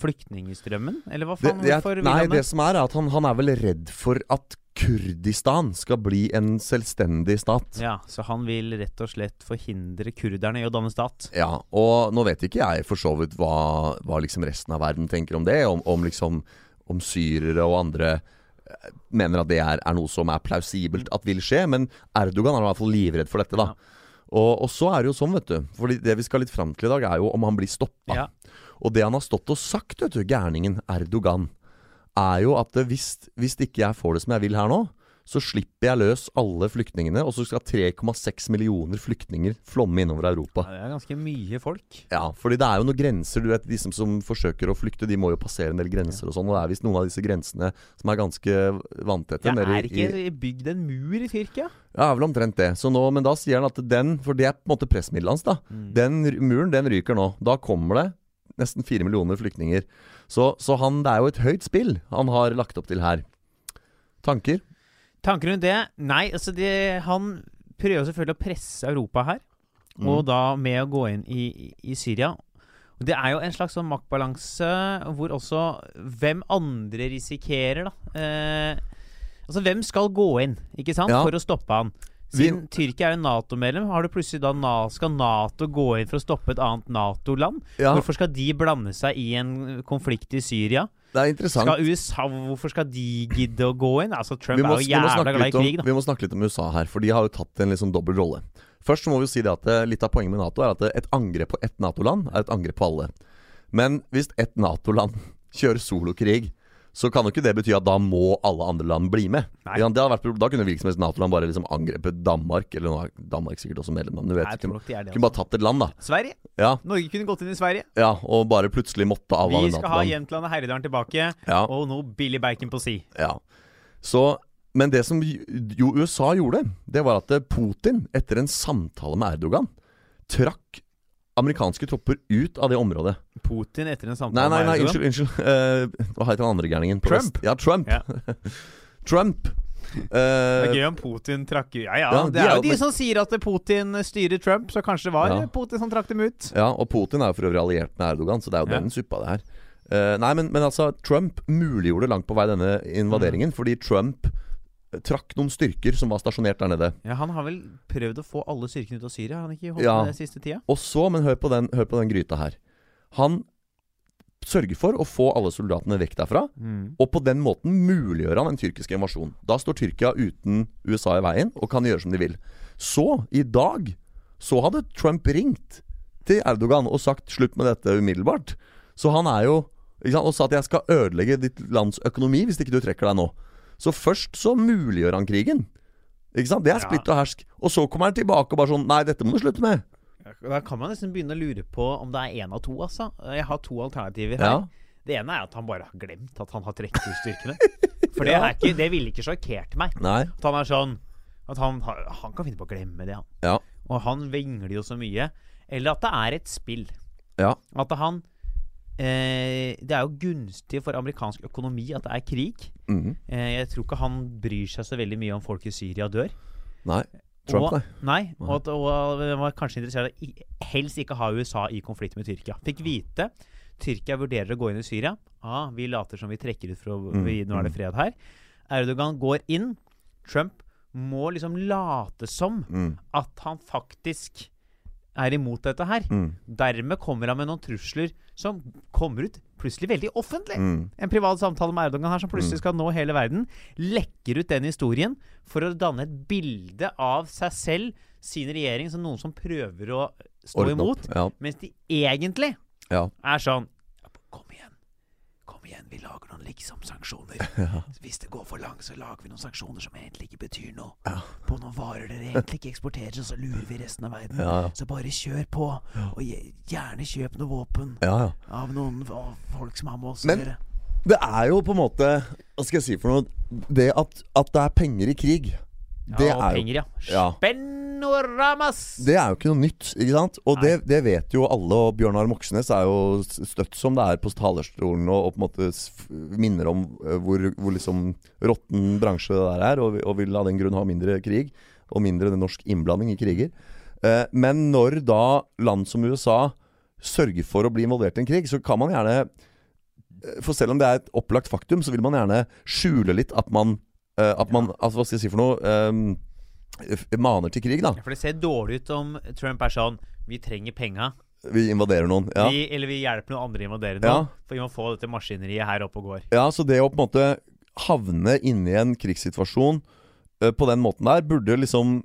flyktningstrømmen? Eller hva faen? Det, det er, nei, det som er, er at han, han er vel redd for at Kurdistan skal bli en selvstendig stat. Ja, så han vil rett og slett forhindre kurderne i å danne stat? Ja, og nå vet ikke jeg for så vidt hva, hva liksom resten av verden tenker om det. Om, om liksom Om syrere og andre eh, mener at det er, er noe som er plausibelt at vil skje. Men Erdogan er i hvert fall livredd for dette, da. Og, og så er det jo sånn, vet du. For det vi skal litt fram til i dag, er jo om han blir stoppa. Ja. Og det han har stått og sagt, vet du, gærningen Erdogan, er jo at hvis, hvis ikke jeg får det som jeg vil her nå, så slipper jeg løs alle flyktningene, og så skal 3,6 millioner flyktninger flomme innover Europa. Ja, det er ganske mye folk. Ja, fordi det er jo noen grenser. Du vet, De som, som forsøker å flykte, de må jo passere en del grenser og sånn. Og det er visst noen av disse grensene som er ganske vanntette. Ja, er er i- ikke bygd en mur i Tyrkia? Ja, er vel omtrent det. Så nå, men da sier han at den, for det er på en måte pressmiddelet hans, da. Mm. Den muren, den ryker nå. Da kommer det nesten fire millioner flyktninger. Så, så han, det er jo et høyt spill han har lagt opp til her. Tanker? Tanker rundt det? Nei, altså det, han prøver selvfølgelig å presse Europa her. Mm. Og da med å gå inn i, i, i Syria. Det er jo en slags sånn maktbalanse hvor også hvem andre risikerer, da. Eh, altså hvem skal gå inn, ikke sant, Ja. for å stoppe han? Vi- Siden Tyrkia er jo Nato-medlem, har du plutselig da skal Nato gå inn for å stoppe et annet Nato-land? Ja, Hvorfor skal de blande seg i en konflikt i Syria? det er interessant. Skal USA, Hvorfor skal de gidde å gå inn? Altså Trump Vi må, er jo jævla glad i krig, da. vi må snakke litt om USA her, for de har jo tatt en sånn dobbel rolle. Først så må vi jo si det at eh, litt av poenget med Nato er at eh, et angrep på ett Nato-land er et angrep på alle. Men hvis ett Nato-land kjører solokrig, så kan jo ikke det bety at da må alle andre land bli med. Vært, da kunne hvilket som helst Nato-land bare liksom angrepet Danmark, eller nå er Danmark sikkert også medlem, men du vet Nei, kunne, de det. Kunne bare tatt et land, da. Sverige. Ja, Norge kunne gått inn i Sverige. ja og bare plutselig måtte Vi skal ha Nato-land. Jämtland og Herredalen tilbake, Ja. og noe billig bacon på si. Ja. Så, men det som jo USA gjorde, det var at Putin, etter en samtale med Erdogan, trakk amerikanske tropper ut av det området. Putin etter en samtale Nei, nei, nei, unnskyld. unnskyld Eh, Hva heter han andre gærningen? Trump. Ja, Trump. Yeah. Trump. Det Eh, er gøy om Putin trakk Ja, ja. Ja, det de er jo de som sier at Putin styrer Trump, så kanskje det var Ja. Putin som trakk dem ut. ja, og Putin er jo for øvrig alliert med Erdogan, så det er jo Ja. den suppa, det her. Uh, nei, men, men altså, Trump muliggjorde langt på vei denne invaderingen, fordi Trump trakk noen styrker som var stasjonert der nede. Ja, Han har vel prøvd å få alle styrkene ut av Syria? Han ikke holdt Ja. det siste tida? Og så, men hør på den, hør på den gryta her. Han sørger for å få alle soldatene vekk derfra, Mm. og på den måten muliggjør han en tyrkisk invasjon. Da står Tyrkia uten USA i veien og kan gjøre som de vil. Så, i dag, så hadde Trump ringt til Erdogan og sagt slutt med dette umiddelbart. Så han er jo Og sa at jeg skal ødelegge ditt lands økonomi hvis ikke du trekker deg nå. Så først så muliggjør han krigen. Ikke sant? Det er splitt og hersk. Og så kommer han tilbake og bare sånn Nei, dette må du slutte med. Da kan man nesten begynne å lure på om det er én av to, altså. Jeg har to alternativer her. Ja. Det ene er at han bare har glemt at han har trukket ut styrkene. For det, er ikke, det ville ikke sjokkert meg. Nei. At han er sånn At han, han kan finne på å glemme det, han. Ja. Og han vingler jo så mye. Eller at det er et spill. Ja. At han eh, Det er jo gunstig for amerikansk økonomi at det er krig. Mhm. Eh, jeg tror ikke han bryr seg så veldig mye om folk i Syria dør. Nei. Trump, og, nei. nei. Og, at, og han var kanskje interessert i helst ikke ha USA i konflikt med Tyrkia. Fikk vite Tyrkia vurderer å gå inn i Syria. Ah, vi later som vi trekker ut, for Mm, vi, nå er det fred her. Erdogan går inn. Trump må liksom late som Mm. at han faktisk er imot dette her. Mm. Dermed kommer han med noen trusler som kommer ut plutselig veldig offentlig. Mm. En privat samtale med Erdogan her som plutselig skal nå hele verden. Lekker ut den historien for å danne et bilde av seg selv, sin regjering, som noen som prøver å stå Ordne opp. imot. Ja. Mens de egentlig Ja. er sånn Kom igjen. Igjen, vi lager noen liksom-sanksjoner. Hvis det går for langt, så lager vi noen sanksjoner som egentlig ikke betyr noe. Ja. På noen varer dere egentlig ikke eksporterer, og så lurer vi resten av verden. Ja, ja. Så bare kjør på. Og gjerne kjøp noe våpen ja, ja. av noen av folk som har med oss å Men- gjøre. Det er jo på en måte Hva skal jeg si for noe? Det at, at det er penger i krig, det ja, og er penger, ja. ja. Spenoramas! Det er jo ikke noe nytt, ikke sant? Og det, det vet jo alle, og Bjørnar Moxnes er jo støtt som det er på talerstolen og, og på en måte minner om hvor, hvor liksom råtten bransje det der er, og, og vil av den grunn ha mindre krig, og mindre norsk innblanding i kriger. Eh, men når da land som USA sørger for å bli involvert i en krig, så kan man gjerne For selv om det er et opplagt faktum, så vil man gjerne skjule litt at man At man altså, Hva skal jeg si for noe? Um, maner til krig, da. Ja, For det ser dårlig ut om Trump er sånn Vi trenger penga. Vi invaderer noen. Ja. Vi, eller vi hjelper noen andre å invadere Ja. noen. For vi må få dette maskineriet her opp og går. ja, så det å på en måte havne inni en krigssituasjon uh, på den måten der, burde liksom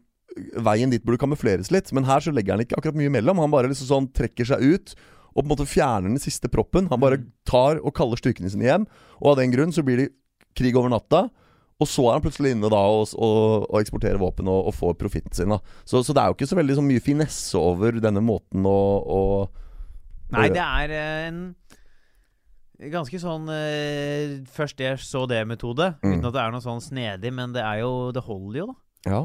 Veien dit burde kamufleres litt, men her så legger han ikke akkurat mye imellom. Han bare liksom sånn trekker seg ut og på en måte fjerner den siste proppen. Han bare Mm. tar og kaller styrkene sine hjem, og av den grunn så blir det krig over natta. Og så er han plutselig inne da og, og, og eksporterer våpen og, og får profitten sin. da Så, så det er jo ikke så veldig så mye finesse over denne måten å, å Nei, det er eh, en ganske sånn uh, Først jeg så det-metode. Mm. Uten at det er noe sånn snedig, men det er jo Det holder jo, da. Ja.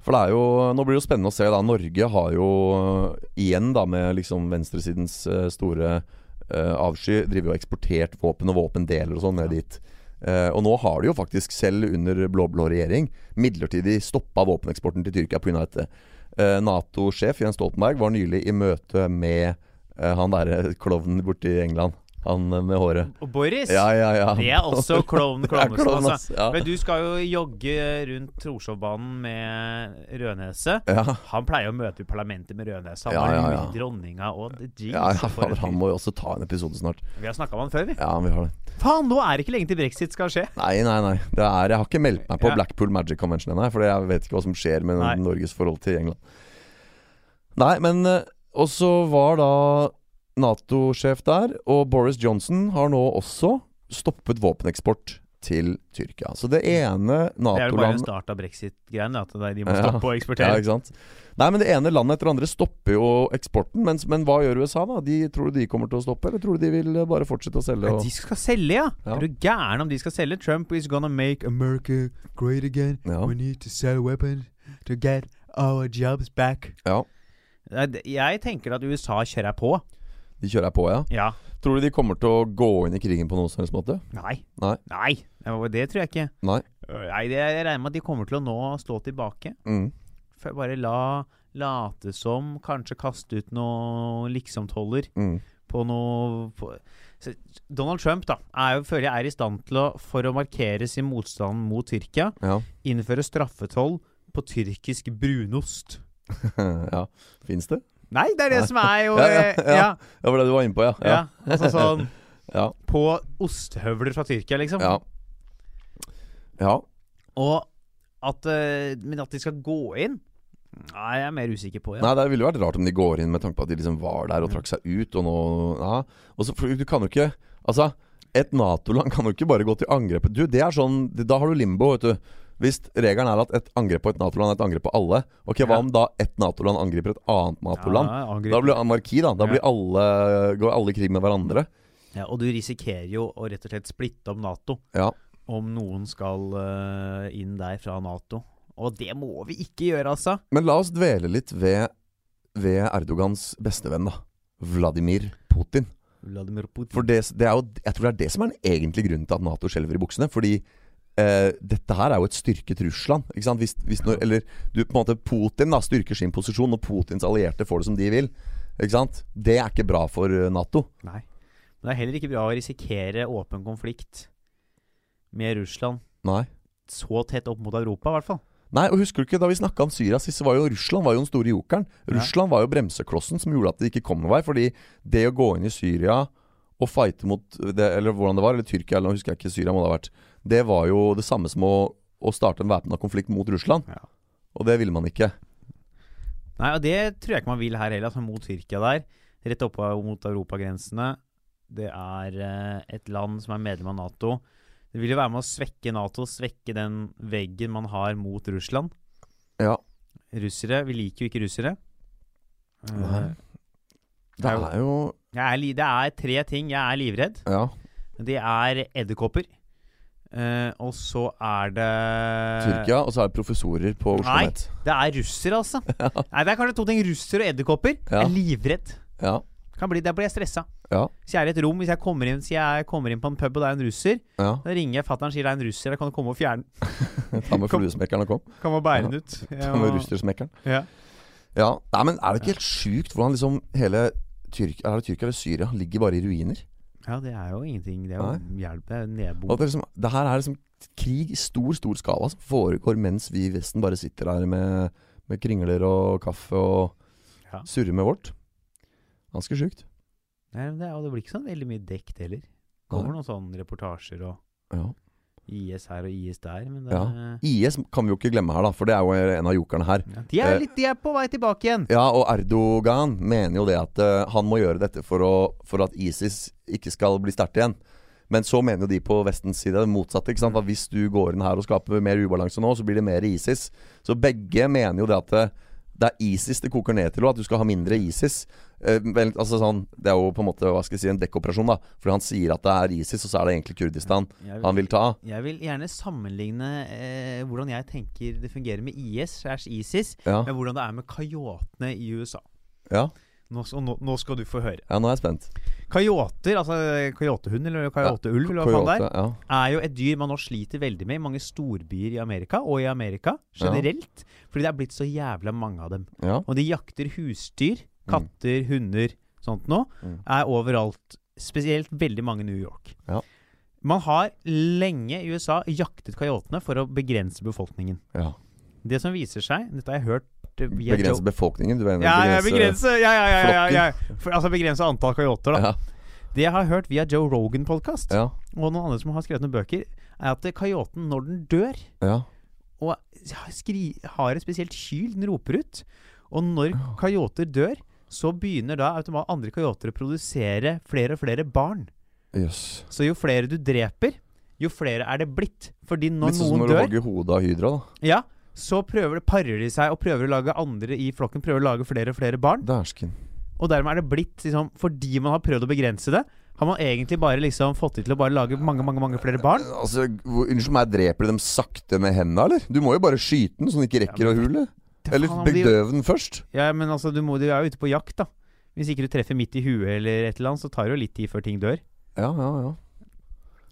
For det er jo Nå blir det jo spennende å se, da. Norge har jo øh, igjen, da, med liksom venstresidens store uh, avsky, driver jo eksportert våpen og våpendeler og sånn ned dit. Eh, og nå har de jo faktisk, selv under blå-blå regjering, midlertidig stoppa våpeneksporten til Tyrkia pga. dette. Uh, Nato-sjef Jens Stoltenberg var nylig i møte med uh, han derre klovnen borti England. Han med håret. Og Boris, Ja, ja, ja. det er også klovn klovnesen. klovn, Altså. Ja. Men du skal jo jogge rundt Torshovbanen med Rødnese. Ja. Han pleier å møte i parlamentet med Rødnese. Han Ja, var ja, jo ja. dronninga og Ja, jeans. ja, fader, han må jo også ta en episode snart. Vi har snakka om han før, vi. Ja, vi har det. Faen, nå er det ikke lenge til brexit skal skje. Nei, nei, nei. Det er, jeg har ikke meldt meg på Ja. Blackpool Magic Convention ennå, for jeg vet ikke hva som skjer med Nei. Norges forhold til England. Nei, men eh, Og så var da Nato-sjef der, og Boris Johnson har nå også stoppet våpeneksport til Tyrkia. Så det ene Nato-landet Det er jo bare en start av brexit-greien. At de må Ja. stoppe å ja, eksportere. ikke sant? Nei, men Det ene landet etter det andre stopper jo eksporten. Mens, men hva gjør USA, da? De, tror du de kommer til å stoppe, eller tror du de vil bare fortsette å selge? Ja, Og... de skal selge, ja. Ja. Er du gæren om de skal selge? Trump is gonna make America great again. Ja. We need to sell weapons to get our jobs back. Ja, Jeg tenker at USA kjører på. De kjører på, ja. Ja. Tror du de kommer til å gå inn i krigen på noen som helst måte? Nei. Nei. Nei. Det tror jeg ikke. Nei. Øh, Nei, Jeg regner med at de kommer til å nå stå tilbake. Mm. Bare la late som, kanskje kaste ut noe liksom-toller Mm. på noe på, Donald Trump da er jo, føler jeg er i stand til å, for å markere sin motstand mot Tyrkia, Ja. innføre straffetoll på tyrkisk brunost. ja. Fins det? Nei, det er det som er jo Ja, ja, eh, ja. Det var det du var inne på, ja. ja. Altså sånn Ja. På ostehøvler fra Tyrkia, liksom. Ja. ja. Og at eh, Men at de skal gå inn Nei, jeg er mer usikker på. Ja. Nei, det ville jo vært rart om de går inn med tanke på at de liksom var der og trakk seg ut, og nå Ja. Og så, for du kan jo ikke Altså, et Nato-land kan jo ikke bare gå til angrep Du, det er sånn Da har du limbo, vet du. Hvis regelen er at et angrep på et Nato-land er et angrep på alle, ok, hva om da et Nato-land angriper et annet Nato-land? Ja. Da blir det anarki, da. Da alle, går alle i krig med hverandre. Ja, og du risikerer jo å rett og slett splitte opp Nato Ja. om noen skal eh, inn der fra Nato. Og det må vi ikke gjøre, altså. Men la oss dvele litt ved, ved Erdogans bestevenn, da. Vladimir Putin. Vladimir Putin. For det, det er jo, jeg tror det er det som er den egentlige grunnen til at Nato skjelver i buksene. Fordi eh, dette her er jo et styrket Russland. Hvis, hvis når, eller du, på en måte Putin da styrker sin posisjon, og Putins allierte får det som de vil. Ikke sant? Det er ikke bra for eh, Nato. Nei. Men det er heller ikke bra å risikere åpen konflikt med Russland Nei. så tett opp mot Europa, i hvert fall. Nei, og husker du ikke da vi snakka om Syria sist, så var jo Russland var jo den store jokeren. Ja. Russland var jo bremseklossen som gjorde at det ikke kom noen vei. Fordi det å gå inn i Syria og fighte mot det, Eller hvordan det var, eller Tyrkia, eller nå husker jeg ikke, Syria må det ha vært. Det var jo det samme som å, å starte en væpna konflikt mot Russland. Ja. Og det ville man ikke. Nei, og det tror jeg ikke man vil her heller, altså mot Tyrkia der. Rett oppe mot europagrensene. Det er eh, et land som er medlem av Nato. Det vil jo være med å svekke Nato, svekke den veggen man har mot Russland. Ja. Russere Vi liker jo ikke russere. Eh, Nei. Det er jo jeg er, det er tre ting jeg er livredd. Ja. Det er edderkopper. Eh, og så er det Tyrkia, og så er det professorer på Oslo Nei. Met. Det er russere, altså. Nei, Det er kanskje to ting. Russere og edderkopper. Ja. Jeg er livredd. Ja. Kan bli, der blir jeg stressa. Ja. Hvis jeg er i et rom, hvis jeg kommer inn, jeg kommer inn på en pub og det er en russer, ja. da ringer jeg fatter'n og sier det er en russer, da kan du komme og fjerne den. Ta med fluesmekkeren og kom. Kan man bære den ut. Ta med russersmekkeren. Ja. Ja. Nei, men er det ikke helt sjukt hvordan liksom hele Tyrk, er det Tyrkia eller Syria ligger bare i ruiner? Ja, det er jo ingenting. Det er jo hjelp. Det er Og nedbo. at det, liksom, det her er liksom krig i stor, stor skala som foregår mens vi i Vesten bare sitter her med, med kringler og kaffe og Ja. surrer med vårt. Ganske sjukt. Nei, men det, og det blir ikke sånn veldig mye dekt heller. Kommer noen sånne reportasjer og Ja. IS her og IS der, men det Ja. IS kan vi jo ikke glemme her, da, for det er jo en av jokerne her. ja. De, er Eh, litt, de er på vei tilbake igjen. Ja, og Erdogan mener jo det at uh, han må gjøre dette for, å, for at ISIS ikke skal bli sterkt igjen. Men så mener jo de på Vestens side det motsatte. ikke sant? At Hvis du går inn her og skaper mer ubalanse nå, så blir det mer ISIS. Så begge mener jo det at det, er ISIS det koker ned til, og at du skal ha mindre ISIS. Eh, vel, altså sånn, Det er jo på en måte hva skal jeg si, en dekkoperasjon, da. Fordi han sier at det er ISIS, og så er det egentlig Kurdistan vil, han vil ta. Jeg vil gjerne sammenligne eh, hvordan jeg tenker det fungerer med IS slash ISIS, Ja, med hvordan det er med kajotene i USA. ja, Nå, nå, nå skal du få høre. ja nå er jeg spent. Coyoter, altså coyotehund eller coyoteulv, Coyote, ja. er jo et dyr man nå sliter veldig med i mange storbyer i Amerika, og i Amerika generelt. Fordi det er blitt så jævla mange av dem. ja. Og de jakter husdyr, katter, hunder, sånt noe, Mm. er overalt. Spesielt veldig mange i New York. Ja. Man har lenge i USA jaktet coyotene for å begrense befolkningen. ja. Det som viser seg Dette har jeg hørt Begrense befolkningen? Du er Ja, ja, begrense ja, ja, ja, ja, ja, ja. For, Altså begrense antall coyoter, da. Ja, Det jeg har hørt via Joe Rogan-podkast, ja, og noen andre som har skrevet noen bøker, er at coyoten, når den dør, ja. og skri, har et spesielt kyl den roper ut Og når coyoter dør, så begynner da andre coyoter å produsere flere og flere barn. Yes. Så jo flere du dreper, jo flere er det blitt. Fordi når Litt sånn som noen når du dør, hogger hodet av hydra. da ja, så prøver, parer de seg og prøver å lage andre i flokken Prøver å lage flere og flere barn. Dersken. Og dermed er det blitt liksom, Fordi man har prøvd å begrense det, har man egentlig bare liksom fått de til å bare lage mange mange, mange flere barn. Altså, Unnskyld meg, dreper de dem sakte med hendene, eller? Du må jo bare skyte den så den ikke rekker å hule. Eller bedøve den først. Ja, men altså, du, må, du er jo ute på jakt, da. Hvis ikke du treffer midt i huet eller et eller annet, så tar det jo litt tid før ting dør. Ja, ja, ja.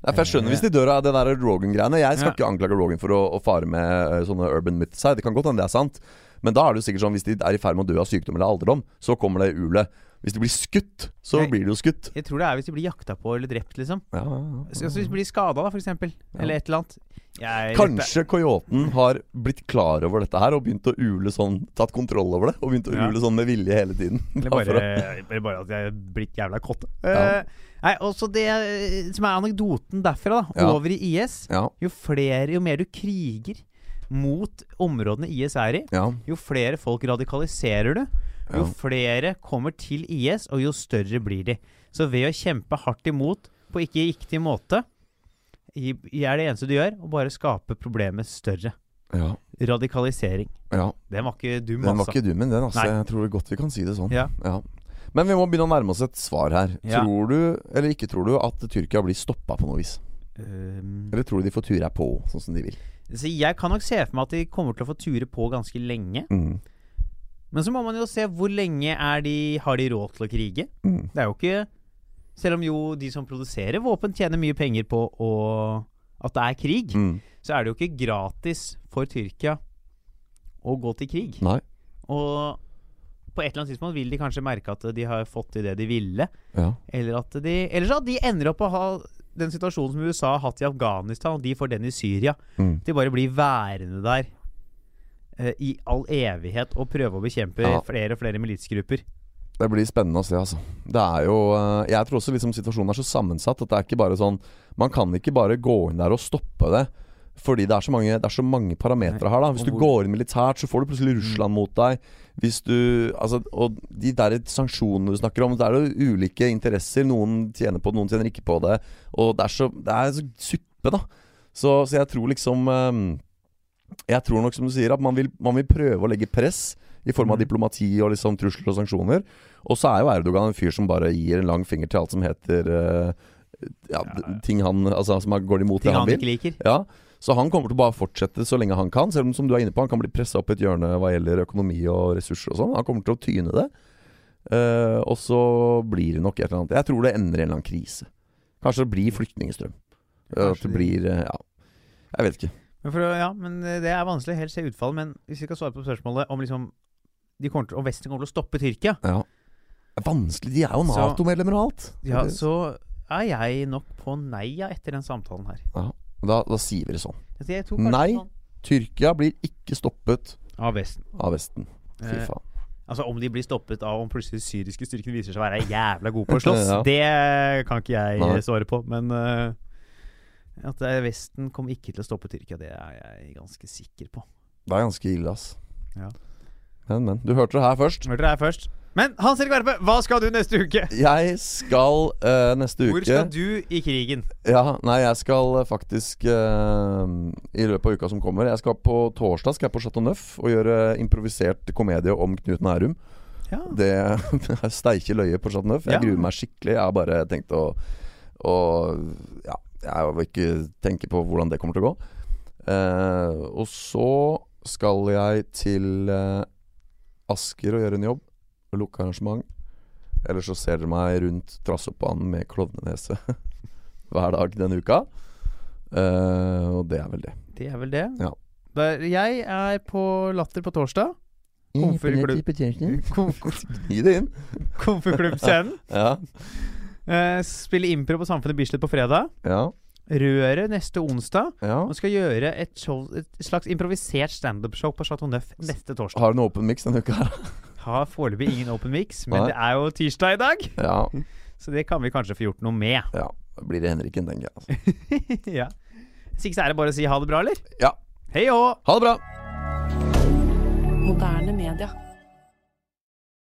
Nei, for Jeg skjønner hvis de dør av det der Rogan-greiene. Jeg skal Ja. ikke anklage Rogan for å, å fare med eh, sånne urban myths her. Det kan godt hende det er sant. Men da er det jo sikkert sånn hvis de er i ferd med å dø av sykdom eller alderdom, så kommer det ulet. Hvis de blir skutt, så Nei. blir de jo skutt. Jeg tror det er hvis de blir jakta på eller drept, liksom. Ja, ja, ja. Altså, hvis de blir skada, da, for eksempel. Eller et eller annet. Jeg, Kanskje coyoten har blitt klar over dette her og begynt å ule sånn Tatt kontroll over det og begynt å Ja. ule sånn med vilje hele tiden. Eller Bare for bare, eller bare at jeg er blitt jævla. Ja. Eh, nei, også det eh, som er anekdoten derfra, da, Ja. over i IS Ja, Jo flere, jo mer du kriger mot områdene IS er i, ja, jo flere folk radikaliserer du. Jo flere kommer til IS, og jo større blir de. Så ved å kjempe hardt imot på ikke riktig måte, er det eneste du gjør, å bare skape problemet større. ja, Radikalisering. ja. Den var ikke dum, Den var altså. ikke dum, men den. Altså. Nei. Jeg tror godt vi kan si det sånn. Ja. Ja. Men vi må begynne å nærme oss et svar her. Ja. Tror du, eller ikke tror du, at Tyrkia blir stoppa på noe vis? Um, Eller tror du de får ture på, sånn som de vil? så jeg kan nok se for meg at de kommer til å få ture på ganske lenge. Mm. Men så må man jo se hvor lenge er de, har de råd til å krige. Mm. Det er jo ikke Selv om jo de som produserer våpen, tjener mye penger på å, at det er krig, Mm. så er det jo ikke gratis for Tyrkia å gå til krig. Nei. Og på et eller annet tidspunkt vil de kanskje merke at de har fått til det de ville. Ja. Eller at de Eller så at de ender opp å ha den situasjonen som USA har hatt i Afghanistan, og de får den i Syria. Mm. De bare blir værende der uh, i all evighet og prøve å bekjempe Ja. flere og flere militsgrupper. Det blir spennende å se, altså. Det er jo uh, Jeg tror også liksom situasjonen er så sammensatt at det er ikke bare sånn Man kan ikke bare gå inn der og stoppe det. Fordi det er så mange, er så mange parametere her. da Hvis du går inn militært, så får du plutselig Russland mot deg. Hvis du Altså Og de der sanksjonene du snakker om, det er jo ulike interesser. Noen tjener på det, noen tjener ikke på det. Og det er så, det er så suppe, da. Så, så jeg tror liksom eh, Jeg tror nok, som du sier, at man vil, man vil prøve å legge press i form av Mhm. diplomati og liksom trusler og sanksjoner. Og så er jo Erdogan en fyr som bare gir en lang finger til alt som heter eh, ja, ja. ting han Altså som går imot Ting det han han vil. ikke liker. Ja, Så han kommer til å bare fortsette så lenge han kan. Selv om som du er inne på han kan bli pressa opp i et hjørne hva gjelder økonomi og ressurser og sånn. Han kommer til å tyne det. Uh, og så blir det nok et eller annet Jeg tror det ender i en eller annen krise. Kanskje det blir flyktningstrøm. Eh, At det blir uh, Ja, jeg vet ikke. Men, for, ja, men det er vanskelig å helt se utfallet. Men hvis vi skal svare på spørsmålet om liksom de kommer til, om Vesten kommer til å stoppe Tyrkia, Ja. Det er vanskelig. De er jo Nato-medlemmer og alt. ja, så er jeg nok på nei etter den samtalen her. ja. Da, da sier vi det sånn. Jeg tror Nei. sånn- Tyrkia blir ikke stoppet Av Vesten. av Vesten. Fy Eh, faen. Altså Om de blir stoppet av om plutselig syriske styrkene viser seg å være jævla gode på å slåss, Ja. det kan ikke jeg Nei. svare på. Men uh, at er Vesten kommer ikke til å stoppe Tyrkia, det er jeg ganske sikker på. Det er ganske ille, ass. Ja. Men, men. Du hørte det her først. Hørte det her først. Men Hans Erik Verpe, hva skal du neste uke? Jeg skal uh, neste Hvor skal du i krigen? Ja, nei, jeg skal eh, faktisk uh, I løpet av uka som kommer Jeg skal på torsdag skal jeg på Chateau Neuf og gjøre improvisert komedie om Knut Nærum. Ja. Det, er steike løye på Chateau Neuf. Jeg Ja. gruer meg skikkelig. Jeg har bare tenkt å, å Ja, jeg vil ikke tenke på hvordan det kommer til å gå. Uh, og så skal jeg til Asker og gjøre en jobb. Og lukke arrangement. Eller så ser dere meg rundt Trassoppbanen med klovnenese hver dag denne uka. Uh, og det er vel det. Det er vel det. Ja. Der, jeg er på Latter på torsdag. Komfyrklubb. Det inn. Komfyrklubbscenen. Ja. Uh, spiller impro på Samfunnet Bislett på fredag. Ja. Røret neste onsdag. ja. Og skal gjøre et, show, et slags improvisert standup-show på Chateau Neuf neste torsdag. Har du en open mix denne uka her? Har foreløpig ingen open mix, men Nei. det er jo tirsdag i dag. Ja. Så det kan vi kanskje få gjort noe med. ja. Da blir det Henriken, tenker jeg. Altså. ja. Hvis ikke så er det bare å si ha det bra, eller? Ja. Hei og Ha det bra! Moderne media.